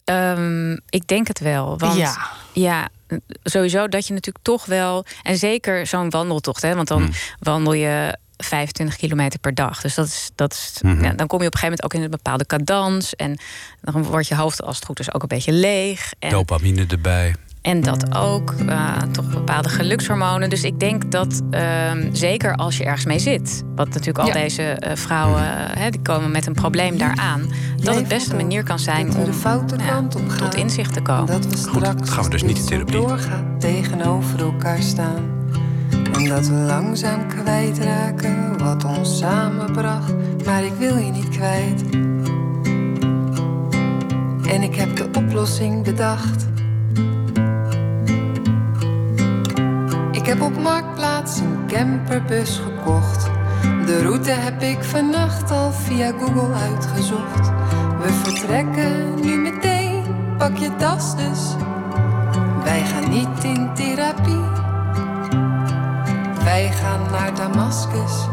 Ehm, ik denk het wel. Want Ja. ja, sowieso dat je natuurlijk toch wel... en zeker zo'n wandeltocht, hè, want dan Hmm. wandel je 25 kilometer per dag. Dus dat is, dat is, ja, dan kom je op een gegeven moment ook in een bepaalde cadans... en dan wordt je hoofd als het goed is ook een beetje leeg. En, Dopamine erbij. En dat ook, eh, toch bepaalde gelukshormonen. Dus ik denk dat, ehm, zeker als je ergens mee zit... wat natuurlijk al Ja. deze eh, vrouwen, hè, die komen met een probleem daaraan... dat het best een manier kan zijn om de foute ja, kant op gaan. tot inzicht te komen. Dat we straks gaan we dus niet in als therapie. zo doorgaat tegenover elkaar staan. En dat we langzaam kwijtraken wat ons samenbracht. Maar ik wil je niet kwijt. En ik heb de oplossing bedacht. Op Marktplaats een camperbus gekocht. De route heb ik vannacht al via Google uitgezocht. We vertrekken nu meteen, pak je tas dus. Wij gaan niet in therapie. Wij gaan naar Damascus.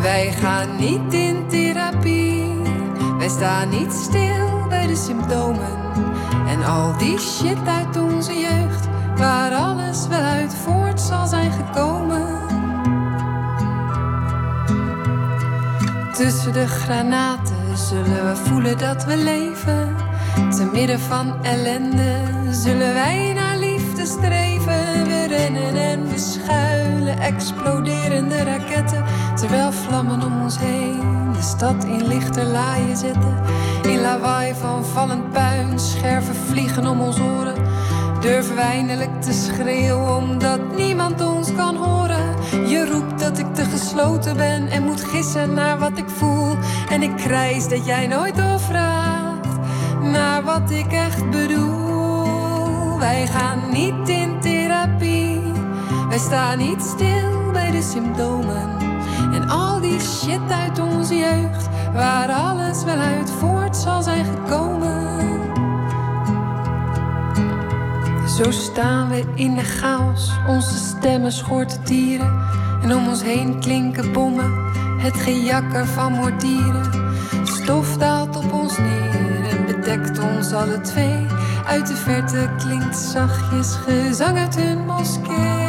Wij gaan niet in therapie. Wij staan niet stil bij de symptomen. En al die shit uit onze jeugd, waar alles wel uit voort zal zijn gekomen. Tussen de granaten zullen we voelen dat we leven. Te midden van ellende zullen wij naar liefde streven. We rennen en we schuilen, exploderende raketten. Terwijl vlammen om ons heen de stad in lichter laaien zetten. In lawaai van vallend puin, scherven vliegen om ons oren. Durven wij te schreeuwen omdat niemand ons kan horen. Je roept dat ik te gesloten ben en moet gissen naar wat ik voel. En ik krijs dat jij nooit doorvraagt naar wat ik echt bedoel. Wij gaan niet in therapie, wij staan niet stil bij de symptomen. En al die shit uit onze jeugd, waar alles wel uit voort zal zijn gekomen. Zo staan we in de chaos, onze stemmen schorten tieren. En om ons heen klinken bommen, het gejakker van mortieren. Stof daalt op ons neer en bedekt ons alle twee. Uit de verte klinkt zachtjes gezang uit hun moskee.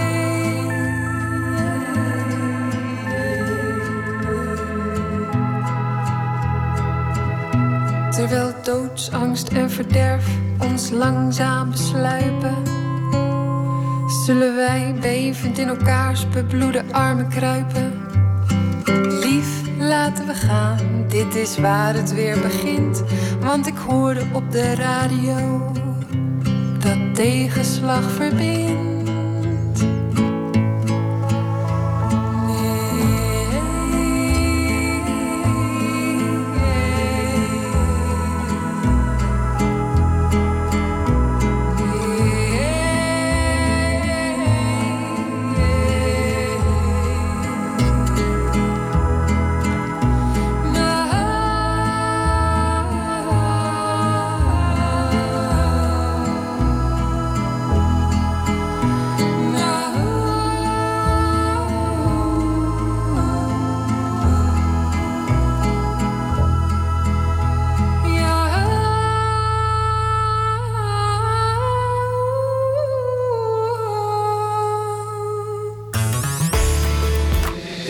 Doodsangst en verderf ons langzaam besluipen, zullen wij bevend in elkaars bebloede armen kruipen. Lief, laten we gaan, dit is waar het weer begint. Want ik hoorde op de radio dat tegenslag verbindt.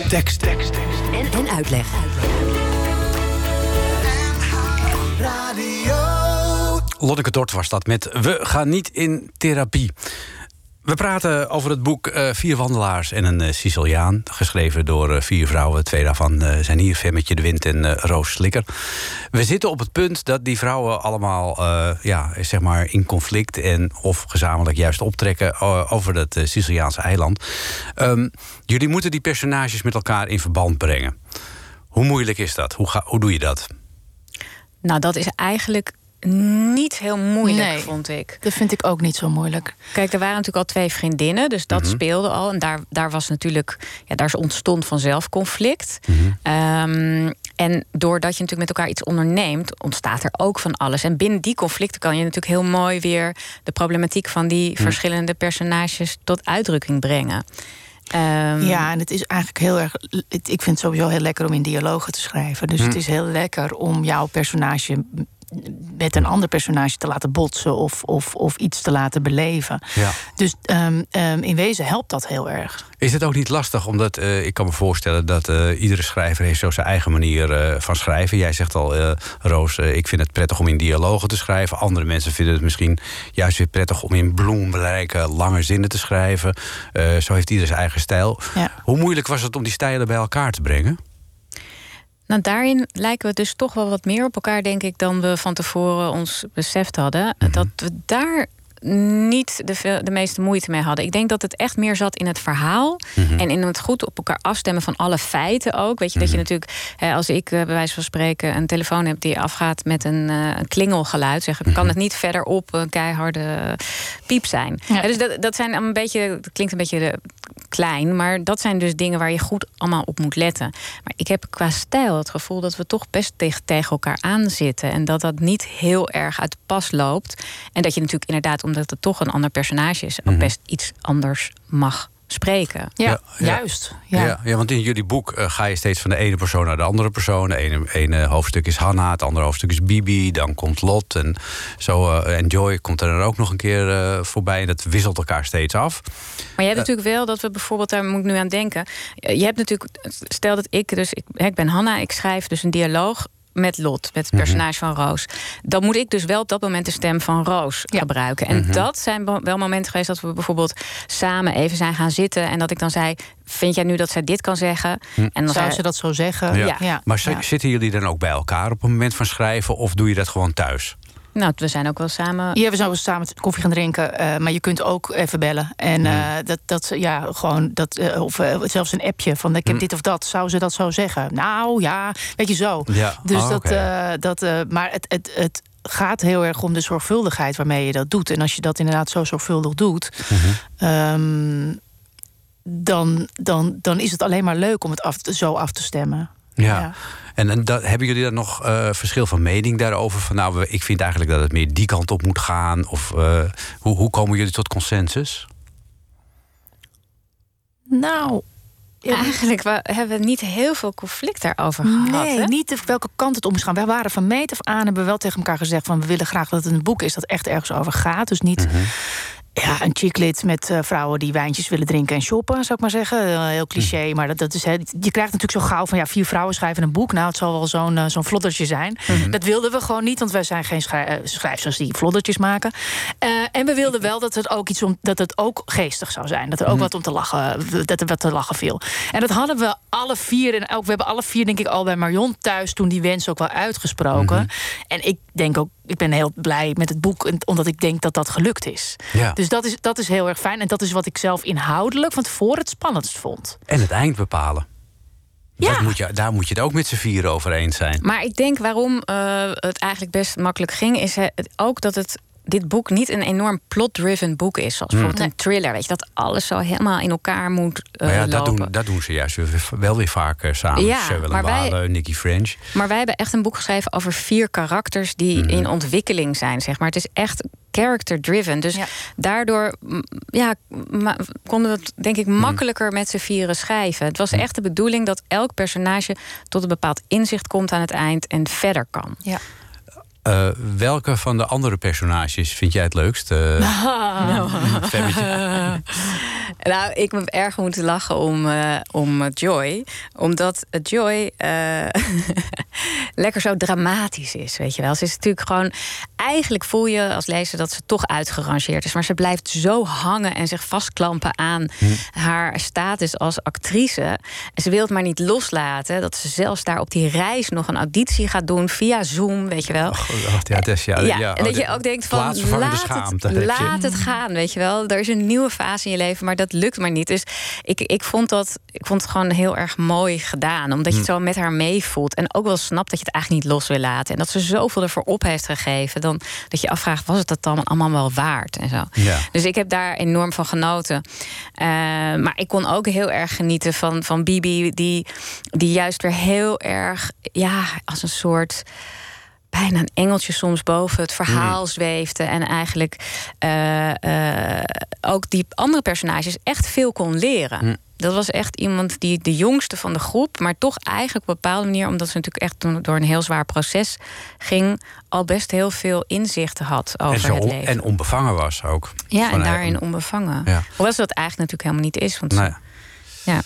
Tekst, tekst, tekst. En, en uitleg. Radio. Lonneke Dort was dat met We gaan niet in therapie. We praten over het boek eh, Vier Wandelaars en een eh, Siciliaan. Geschreven door eh, vier vrouwen. Twee daarvan zijn hier, Femmetje de Wind en Roos Slikker. We zitten op het punt dat die vrouwen allemaal ja, zeg maar in conflict... en of gezamenlijk juist optrekken over dat Siciliaanse eiland. Ehm, jullie moeten die personages met elkaar in verband brengen. Hoe moeilijk is dat? Hoe, ga, hoe doe je dat? Nou, dat is eigenlijk niet heel moeilijk, Nee. vond ik. Dat vind ik ook niet zo moeilijk. Kijk, er waren natuurlijk al twee vriendinnen, dus dat Mhm. speelde al. En daar, daar was natuurlijk, ja, daar ontstond vanzelf conflict. Mhm. Ehm, en doordat je natuurlijk met elkaar iets onderneemt, ontstaat er ook van alles. En binnen die conflicten kan je natuurlijk heel mooi weer de problematiek van die Mhm. verschillende personages tot uitdrukking brengen. Ehm, Ja, en het is eigenlijk heel erg. Ik vind het sowieso heel lekker om in dialogen te schrijven. Dus het is heel lekker om jouw personage met een ander personage te laten botsen of, of, of iets te laten beleven. Ja. Dus ehm, ehm, in wezen helpt dat heel erg. Is het ook niet lastig? Omdat eh, ik kan me voorstellen dat eh, iedere schrijver heeft zo zijn eigen manier eh, van schrijven. Jij zegt al, Roos, ik vind het prettig om in dialogen te schrijven. Andere mensen vinden het misschien juist weer prettig om in bloemrijke, lange zinnen te schrijven. Zo heeft ieder zijn eigen stijl. Ja. Hoe moeilijk was het om die stijlen bij elkaar te brengen? Nou, daarin lijken we dus toch wel wat meer op elkaar, denk ik, dan we van tevoren ons beseft hadden. Dat we daar niet de, veel- de meeste moeite mee hadden. Ik denk dat het echt meer zat in het verhaal en in het goed op elkaar afstemmen van alle feiten ook. Weet je dat je natuurlijk, hè, als ik eh, bij wijze van spreken een telefoon heb die afgaat met een, eh, een klingelgeluid, zeg ik, kan het niet verderop een keiharde piep zijn. Ja. Dus dat, dat zijn een beetje, dat klinkt een beetje klein, maar dat zijn dus dingen waar je goed allemaal op moet letten. Maar ik heb qua stijl het gevoel dat we toch best tegen, tegen elkaar aanzitten. En dat dat niet heel erg uit de pas loopt. En dat je natuurlijk inderdaad, omdat het toch een ander personage is, ook best iets anders mag spreken. Ja, ja. juist. Ja. Ja. want in jullie boek eh, ga je steeds van de ene persoon naar de andere persoon. De ene, ene hoofdstuk is Hanna, het andere hoofdstuk is Bibi. Dan komt Lot en zo. eh, en Joy komt er dan ook nog een keer eh, voorbij. En dat wisselt elkaar steeds af. Maar je hebt natuurlijk wel dat we bijvoorbeeld, daar moet ik nu aan denken. Je hebt natuurlijk, stel dat ik, dus ik, ik ben Hanna, ik schrijf dus een dialoog met Lot, met het personage van Roos. Dan moet ik dus wel op dat moment de stem van Roos gebruiken. En Mhm. dat zijn wel momenten geweest dat we bijvoorbeeld samen even zijn gaan zitten. En dat ik dan zei: Vind jij nu dat zij dit kan zeggen? En dan Zou ze dat zo zeggen? Ja. ja. Maar zitten jullie dan ook bij elkaar op het moment van schrijven? Of doe je dat gewoon thuis? Nou, we zijn ook wel samen. Ja, we zouden samen koffie gaan drinken, eh, maar je kunt ook even bellen. En eh, dat, dat, ja, gewoon, dat, eh, of eh, zelfs een appje van ik heb dit of dat. Zou ze dat zo zeggen? Nou ja, weet je zo. Ja. Dus Oh, dat, eh, dat eh, maar het, het, het gaat heel erg om de zorgvuldigheid waarmee je dat doet. En als je dat inderdaad zo zorgvuldig doet, ehm, dan, dan, dan is het alleen maar leuk om het af, te- zo af te stemmen. Ja. Ja. En, en dat, hebben jullie dan nog eh, verschil van mening daarover? Van nou, we- ik vind eigenlijk dat het meer die kant op moet gaan. Of eh, hoe, hoe komen jullie tot consensus? Nou, Eigenlijk we hebben we niet heel veel conflict daarover gehad. Nee, hè? niet welke kant het om is gaan. We waren van meet af aan hebben we wel tegen elkaar gezegd van we willen graag dat het een boek is dat echt ergens over gaat. Dus niet ja, een chicklit met eh, vrouwen die wijntjes willen drinken en shoppen, zou ik maar zeggen. Eh, heel cliché, maar dat, dat is, hè, je krijgt natuurlijk zo gauw van ja, vier vrouwen schrijven een boek. Nou, het zal wel zo'n eh, zo'n vloddertje zijn. Dat wilden we gewoon niet, want wij zijn geen schrij schrijvers die vloddertjes maken. En we wilden wel dat het ook iets om dat het ook geestig zou zijn. Dat er ook wat om te lachen, dat er wat te lachen viel. En dat hadden we alle vier en ook we hebben alle vier denk ik al bij Marion thuis toen die wens ook wel uitgesproken. En ik denk ook, ik ben heel blij met het boek, omdat ik denk dat dat gelukt is. Ja. Dus dat is, dat is heel erg fijn. En dat is wat ik zelf inhoudelijk van tevoren het spannendst vond. En het eind bepalen. Ja. Dat moet je, daar moet je het ook met z'n vieren over eens zijn. Maar ik denk waarom eh, het eigenlijk best makkelijk ging, is eh, het ook dat het. Dit boek niet een enorm plot-driven boek is. Zoals bijvoorbeeld een thriller. Weet je, dat alles zo helemaal in elkaar moet eh, maar ja, dat lopen. doen, dat doen ze juist wel weer vaak eh, samen. Ja, Cheryl maar Walen, Nicky French. Maar wij hebben echt een boek geschreven over vier karakters die Mhm. in ontwikkeling zijn, zeg maar. Het is echt character-driven. Dus Ja. daardoor ja, konden we het, denk Mhm. ik, makkelijker met z'n vieren schrijven. Het was echt de bedoeling dat elk personage tot een bepaald inzicht komt aan het eind en verder kan. Ja. Eh, welke van de andere personages vind jij het leukst? Eh, *laughs* Femmetje. *laughs* Nou, ik heb erg moeten lachen om, eh, om Joy. Omdat Joy *laughs* lekker zo dramatisch is, weet je wel. Ze is natuurlijk gewoon... Eigenlijk voel je als lezer dat ze toch uitgerangeerd is. Maar ze blijft zo hangen en zich vastklampen aan haar status als actrice. En ze wil het maar niet loslaten. Dat ze zelfs daar op die reis nog een auditie gaat doen via Zoom, weet je wel. Oh, ja, dat is, ja, Ja, ja, en dat oh, je ook denkt van laat, schaamte het, laat het gaan, weet je wel. Er is een nieuwe fase in je leven, maar dat lukt maar niet. Dus ik, ik, vond, dat, ik vond het gewoon heel erg mooi gedaan. Omdat je het zo met haar meevoelt. En ook wel snapt dat je het eigenlijk niet los wil laten. En dat ze zoveel ervoor op heeft gegeven. Dan, dat je afvraagt, was het dat dan allemaal wel waard? En zo. Ja. Dus ik heb daar enorm van genoten. Eh, maar ik kon ook heel erg genieten van, van Bibi... Die, die juist weer heel erg, ja, als een soort bijna een engeltje soms boven het verhaal zweefde. En eigenlijk eh, eh, ook die andere personages echt veel kon leren. Dat was echt iemand die de jongste van de groep, maar toch eigenlijk op een bepaalde manier, omdat ze natuurlijk echt door- door een heel zwaar proces ging, al best heel veel inzichten had over En, zo het leven. en onbevangen was ook. ja, en daarin onbevangen. Ja. Hoewel ze dat eigenlijk natuurlijk helemaal niet is. Want Nou ja.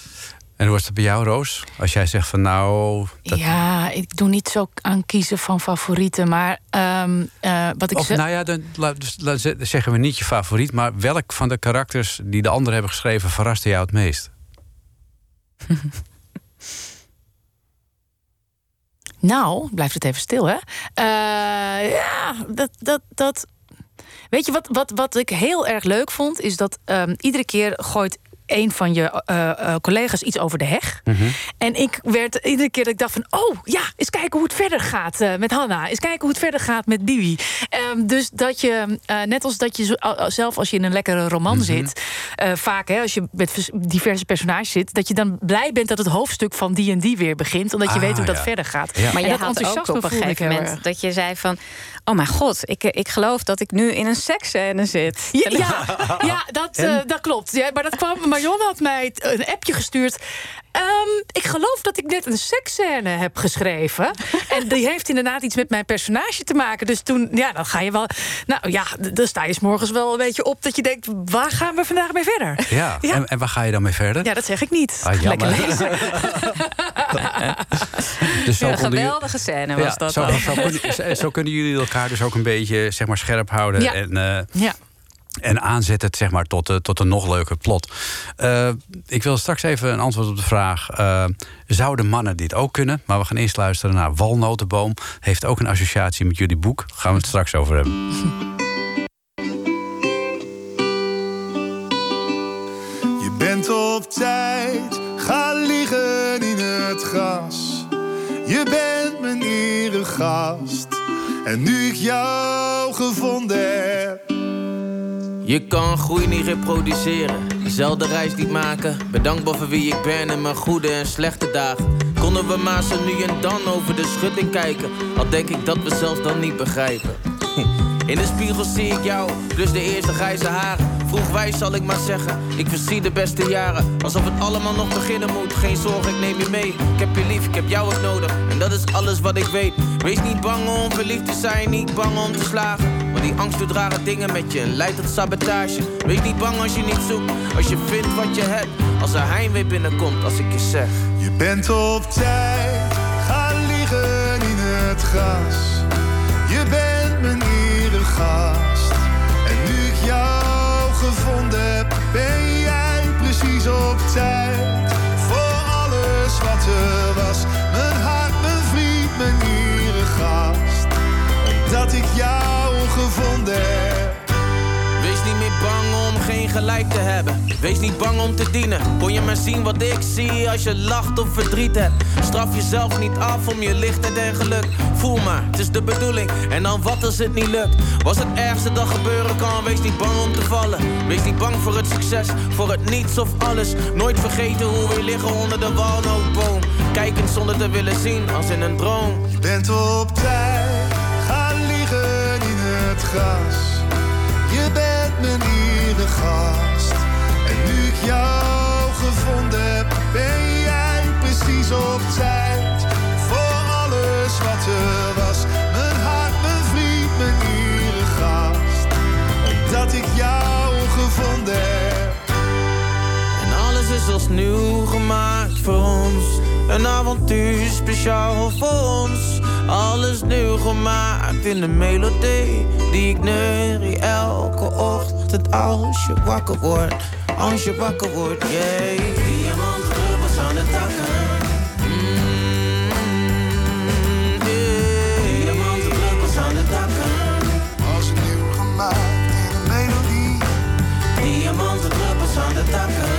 En hoe was het bij jou, Roos? Als jij zegt van nou... Dat, Ja, ik doe niet zo aan kiezen van favorieten. Maar ehm, eh, wat ik of zeg. nou ja, dan dus, zeggen we niet je favoriet... maar welk van de karakters die de anderen hebben geschreven... verraste jou het meest? *laughs* Nou, blijft het even stil, hè? Eh, ja, dat, dat, dat. Weet je wat, wat, wat ik heel erg leuk vond, is dat ehm, iedere keer gooit een van je eh, eh, collega's iets over de heg. En ik werd iedere keer dat ik dacht van... oh ja, eens kijken hoe het verder gaat eh, met Hanna. Eens kijken hoe het verder gaat met Bibi. Ehm, dus dat je, eh, net als dat je zo- zelf als je in een lekkere roman zit... eh, vaak hè, als je met vers- diverse personages zit... dat je dan blij bent dat het hoofdstuk van die en die weer begint. Omdat je Ah, weet hoe dat verder gaat. Ja. Maar En je dat had ook enthousiasme op een gegeven moment dat je zei van... oh mijn god, ik, ik geloof dat ik nu in een seksscène zit. Ja, *laughs* ja, ja, dat, eh, dat klopt. Ja, maar dat kwam, Marion had mij een appje gestuurd. Ehm, ik geloof dat ik net een seksscène heb geschreven. *laughs* en die heeft inderdaad iets met mijn personage te maken. Dus toen, ja, dan ga je wel... Nou ja, dan sta je 's morgens wel een beetje op dat je denkt... waar gaan we vandaag mee verder? Ja, Ja. En, en waar ga je dan mee verder? Ja, dat zeg ik niet. Ah. Lekker lezen. *laughs* Dus zo geweldige scène was Ja, dat zo, zo, kunnen, zo kunnen jullie elkaar dus ook een beetje zeg maar, scherp houden. Ja. En, eh, Ja. En aanzetten het, zeg maar, tot, tot een nog leuker plot. Eh, ik wil straks even een antwoord op de vraag... eh, zouden mannen dit ook kunnen? Maar we gaan eerst luisteren naar Walnotenboom. Heeft ook een associatie met jullie boek. Gaan we het straks over hebben. *laughs* Je bent op tijd, ga liggen in het gras. Je bent mijn eregast. En nu ik jou gevonden heb. Je kan groei niet reproduceren, dezelfde reis niet maken. Bedankbaar voor wie ik ben in mijn goede en slechte dagen. Konden we maar zo nu en dan over de schutting kijken, al denk ik dat we zelfs dan niet begrijpen. In de spiegel zie ik jou, plus de eerste grijze haren. Vroeg wijs zal ik maar zeggen, ik verzie de beste jaren. Alsof het allemaal nog beginnen moet. Geen zorg, ik neem je mee. Ik heb je lief, ik heb jou ook nodig. En dat is alles wat ik weet. Wees niet bang om verliefd te zijn, niet bang om te slagen. Want die angst doet rare dingen met je en leidt tot sabotage. Wees niet bang als je niet zoekt, als je vindt wat je hebt. Als er heimwee binnenkomt, als ik je zeg. Je bent op tijd, ga liggen in het gras. Je bent mijn nieuwe gelijk te hebben. Wees niet bang om te dienen. Kon je maar zien wat ik zie als je lacht of verdriet hebt. Straf jezelf niet af om je lichtheid en geluk. Voel maar, het is de bedoeling. En dan wat als het niet lukt? Was het ergste dat gebeuren kan? Wees niet bang om te vallen. Wees niet bang voor het succes, voor het niets of alles. Nooit vergeten hoe we liggen onder de walnootboom. Kijkend zonder te willen zien als in een droom. Je bent op tijd, ga liggen in het gras. Je bent mijn nieuwe En nu ik jou gevonden heb, ben jij precies op tijd. Voor alles wat er was. Mijn hart, mijn vriend, mijn nieuwe gast. Omdat ik jou gevonden heb. En alles is als nieuw gemaakt voor ons. Een avontuur speciaal voor ons. Alles nieuw gemaakt in de melodie die ik neurie elke ochtend als je wakker wordt. Als je wakker wordt, yeah. Diamanten druppels aan de takken. Mm, yeah. Diamanten druppels aan de takken. Als nieuw gemaakt in een melodie. Diamanten druppels aan de takken.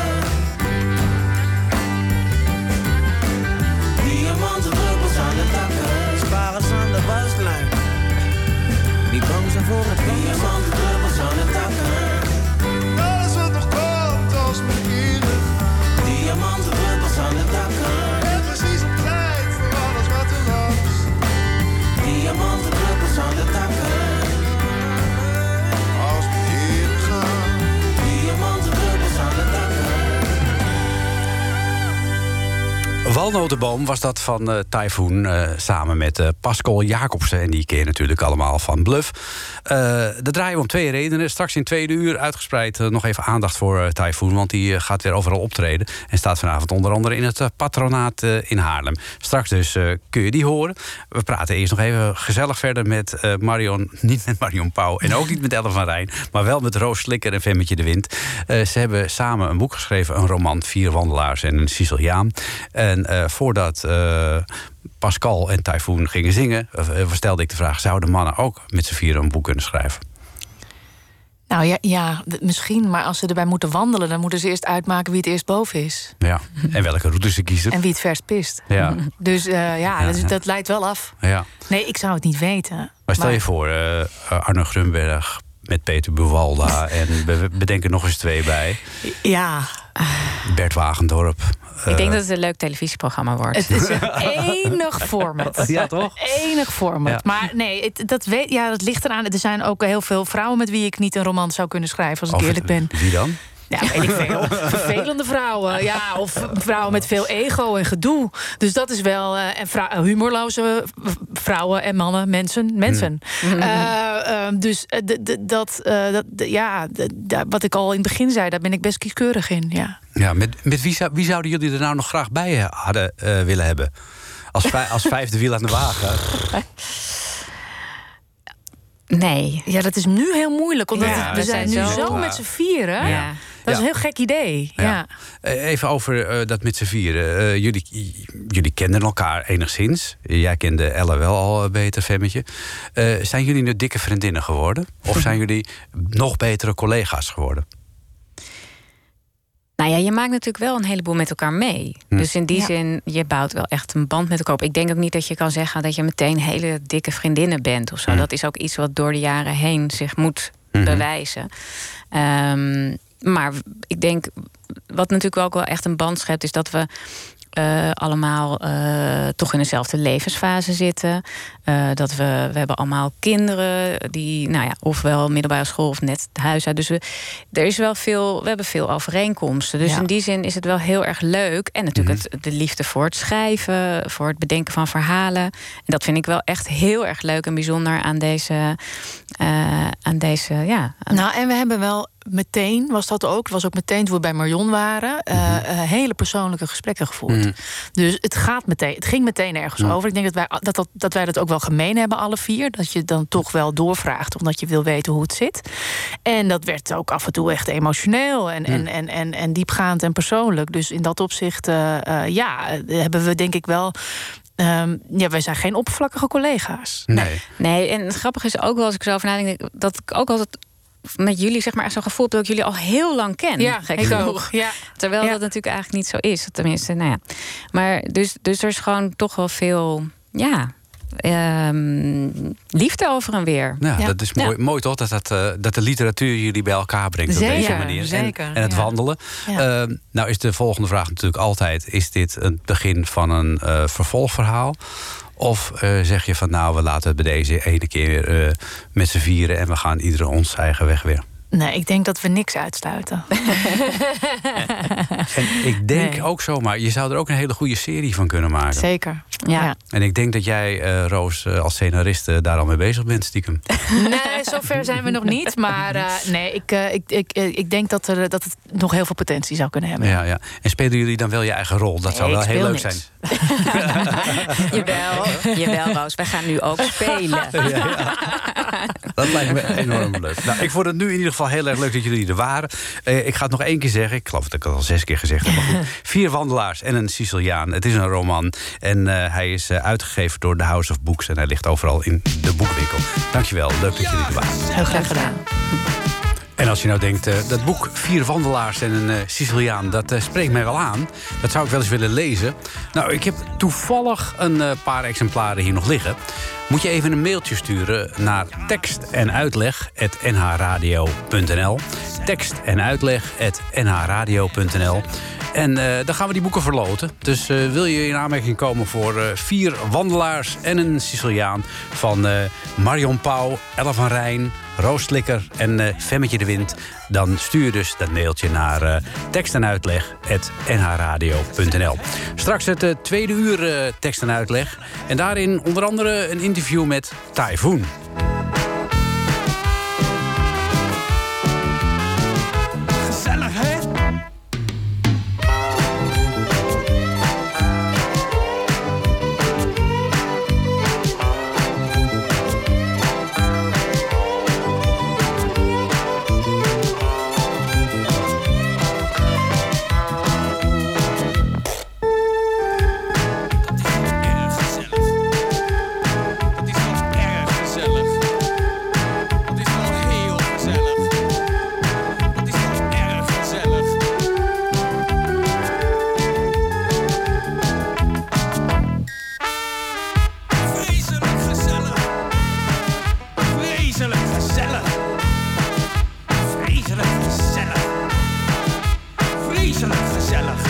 Diamanten druppels aan de takken. Sparen aan de waslijn. Niet bang zijn voor het Diamanten Walnotenboom was dat van eh Typhoon eh, samen met eh, Pascal Jacobsen. En die je natuurlijk allemaal van Bluff. Eh dat draaien we om twee redenen. Straks in tweede uur uitgespreid eh, nog even aandacht voor eh, Typhoon. Want die gaat weer overal optreden. En staat vanavond onder andere in het patronaat in Haarlem. Straks dus kun je die horen. We praten eerst nog even gezellig verder met Marion. *laughs* Niet met Marion Pauw en ook niet met Ellen van Rijn. Maar wel met Roos Slikker en Femmetje de Wind. Ze hebben samen een boek geschreven. Een roman, Vier wandelaars en een Siciliaan. En voordat Pascal en Typhoon gingen zingen... eh, stelde ik de vraag... zouden mannen ook met z'n vieren een boek kunnen schrijven? Nou ja, ja, misschien. Maar als ze erbij moeten wandelen... dan moeten ze eerst uitmaken wie het eerst boven is. Ja. En welke route ze kiezen? En wie het verst pist. Ja. Dus eh, ja, Ja, dat, is- ja. dat leidt wel af. Ja. Nee, ik zou het niet weten. Maar stel je voor, eh, Arno Grunberg met Peter Buwalda... en we we bedenken nog eens twee bij. Ja, Bert Wagendorp. Ik denk eh, dat het een leuk televisieprogramma wordt. het is een *laughs* enig format. *laughs* Ja, toch? Enig format. Ja. Maar nee, het, dat, weet, ja, dat ligt eraan. Er zijn ook heel veel vrouwen met wie ik niet een roman zou kunnen schrijven... als ik of- eerlijk ben. Wie dan? Ja, weet ik veel. *laughs* Vervelende vrouwen. Ja, of vrouwen met veel ego en gedoe. Dus dat is wel... eh, en vrou- humorloze vrouwen en mannen, mensen. Mensen. Eh, eh, dus eh, dat, eh, dat ja, wat ik al in het begin zei... daar ben ik best kieskeurig in, ja. Ja, met, met wie, zou, wie zouden jullie er nou nog graag bij eh, hadden eh, willen hebben? Als, vij- als vijfde wiel aan de wagen. *laughs* Nee. Ja, dat is nu heel moeilijk. Omdat Ja, het- we zijn, zijn nu zo- zo met z'n vieren. Ja. Dat is een heel gek idee. Ja. Eh, Even over eh, dat met z'n vieren. Eh, jullie, jullie kenden elkaar enigszins. Jij kende Elle wel al beter, Femmetje. Eh, zijn jullie nu dikke vriendinnen geworden? Of *laughs* zijn jullie nog betere collega's geworden? Nou ja, je maakt natuurlijk wel een heleboel met elkaar mee. Hm. Dus in die Ja. zin, je bouwt wel echt een band met elkaar op. Ik denk ook niet dat je kan zeggen dat je meteen hele dikke vriendinnen bent of zo. Hm. Dat is ook iets wat door de jaren heen zich moet Mhm. bewijzen. Ehm, maar ik denk, wat natuurlijk ook wel echt een band schept, is dat we eh, allemaal eh, toch in dezelfde levensfase zitten. Eh, dat we, we hebben allemaal kinderen die, nou ja, ofwel middelbare school of net huis uit. Dus we, er is wel veel, we hebben veel overeenkomsten. Dus Ja. in die zin is het wel heel erg leuk. En natuurlijk Mhm. het, de liefde voor het schrijven, voor het bedenken van verhalen. En dat vind ik wel echt heel erg leuk en bijzonder aan deze, eh, aan deze, ja. Nou, en we hebben wel meteen, was dat ook, was ook meteen toen we bij Marion waren, eh, eh, hele persoonlijke gesprekken gevoerd. Mhm. Dus het gaat meteen, het ging meteen ergens over. Ik denk dat wij dat, dat, dat wij dat ook wel gemeen hebben, alle vier. Dat je dan toch wel doorvraagt, omdat je wil weten hoe het zit. En dat werd ook af en toe echt emotioneel en, en, en, en, en diepgaand en persoonlijk. Dus in dat opzicht, eh, eh, ja, hebben we denk ik wel. ehm, ja, wij zijn geen oppervlakkige collega's. Nee. Nee, en het grappige is ook wel als ik zo over nadenk, dat ik ook altijd met jullie zeg maar echt zo'n gevoel heb dat ik jullie al heel lang ken. Ja, gek ik genoeg. ook. Ja. Terwijl Ja. dat natuurlijk eigenlijk niet zo is. Tenminste, nou ja. Maar dus, dus er is gewoon toch wel veel, ja, ehm, liefde over en weer. Ja, Ja. dat is mooi, Ja. mooi toch? Dat, dat, eh, dat de literatuur jullie bij elkaar brengt op deze manier. En- zeker, En, het ja. wandelen. Ja. Eh, nou is de volgende vraag natuurlijk altijd... is dit het begin van een eh, vervolgverhaal? Of eh, zeg je van nou, we laten het bij deze ene keer eh, met z'n vieren... en we gaan ieder ons eigen weg weer. Nee, ik denk dat we niks uitsluiten. *laughs* En ik denk Nee. ook zomaar, je zou er ook een hele goede serie van kunnen maken. Zeker. Ja. Ja. En ik denk dat jij, eh, Roos, eh, als scenariste daar al mee bezig bent, stiekem. Nee, zover zijn we nog niet. Maar eh, nee, ik, eh, ik, ik, eh, ik denk dat, er, dat het nog heel veel potentie zou kunnen hebben. Ja, ja. En spelen jullie dan wel je eigen rol? Dat zou wel heel leuk speel zijn. niks. *laughs* Jawel, jawel Roos, wij gaan nu ook *laughs* spelen. Dat lijkt me enorm leuk. Nou, ik vond het nu in ieder geval heel erg leuk dat jullie er waren. Eh, ik ga het nog één keer zeggen. Ik geloof dat ik het al zes keer gezegd heb. Maar goed. *laughs* Vier wandelaars en een Siciliaan. Het is een roman. En eh, hij is eh, uitgegeven door The House of Books. En hij ligt overal in de boekwinkel. Dankjewel. Leuk dat jullie er waren. Heel graag gedaan. En als je nou denkt, eh, dat boek Vier wandelaars en een eh, Siciliaan... dat eh, spreekt mij wel aan. Dat zou ik wel eens willen lezen. Nou, ik heb toevallig een paar exemplaren hier nog liggen. Moet je even een mailtje sturen naar tekst en en. En eh, dan gaan we die boeken verloten. Dus eh, wil je in aanmerking komen voor eh, vier wandelaars en een Siciliaan... van Marion Pauw, Ella van Rijn, Roos en eh Femmetje de Wind... dan stuur dus dat mailtje naar tekst en. Straks het tweede uur tekst en uitleg. En daarin onder andere een interview met Typhoon. Misha na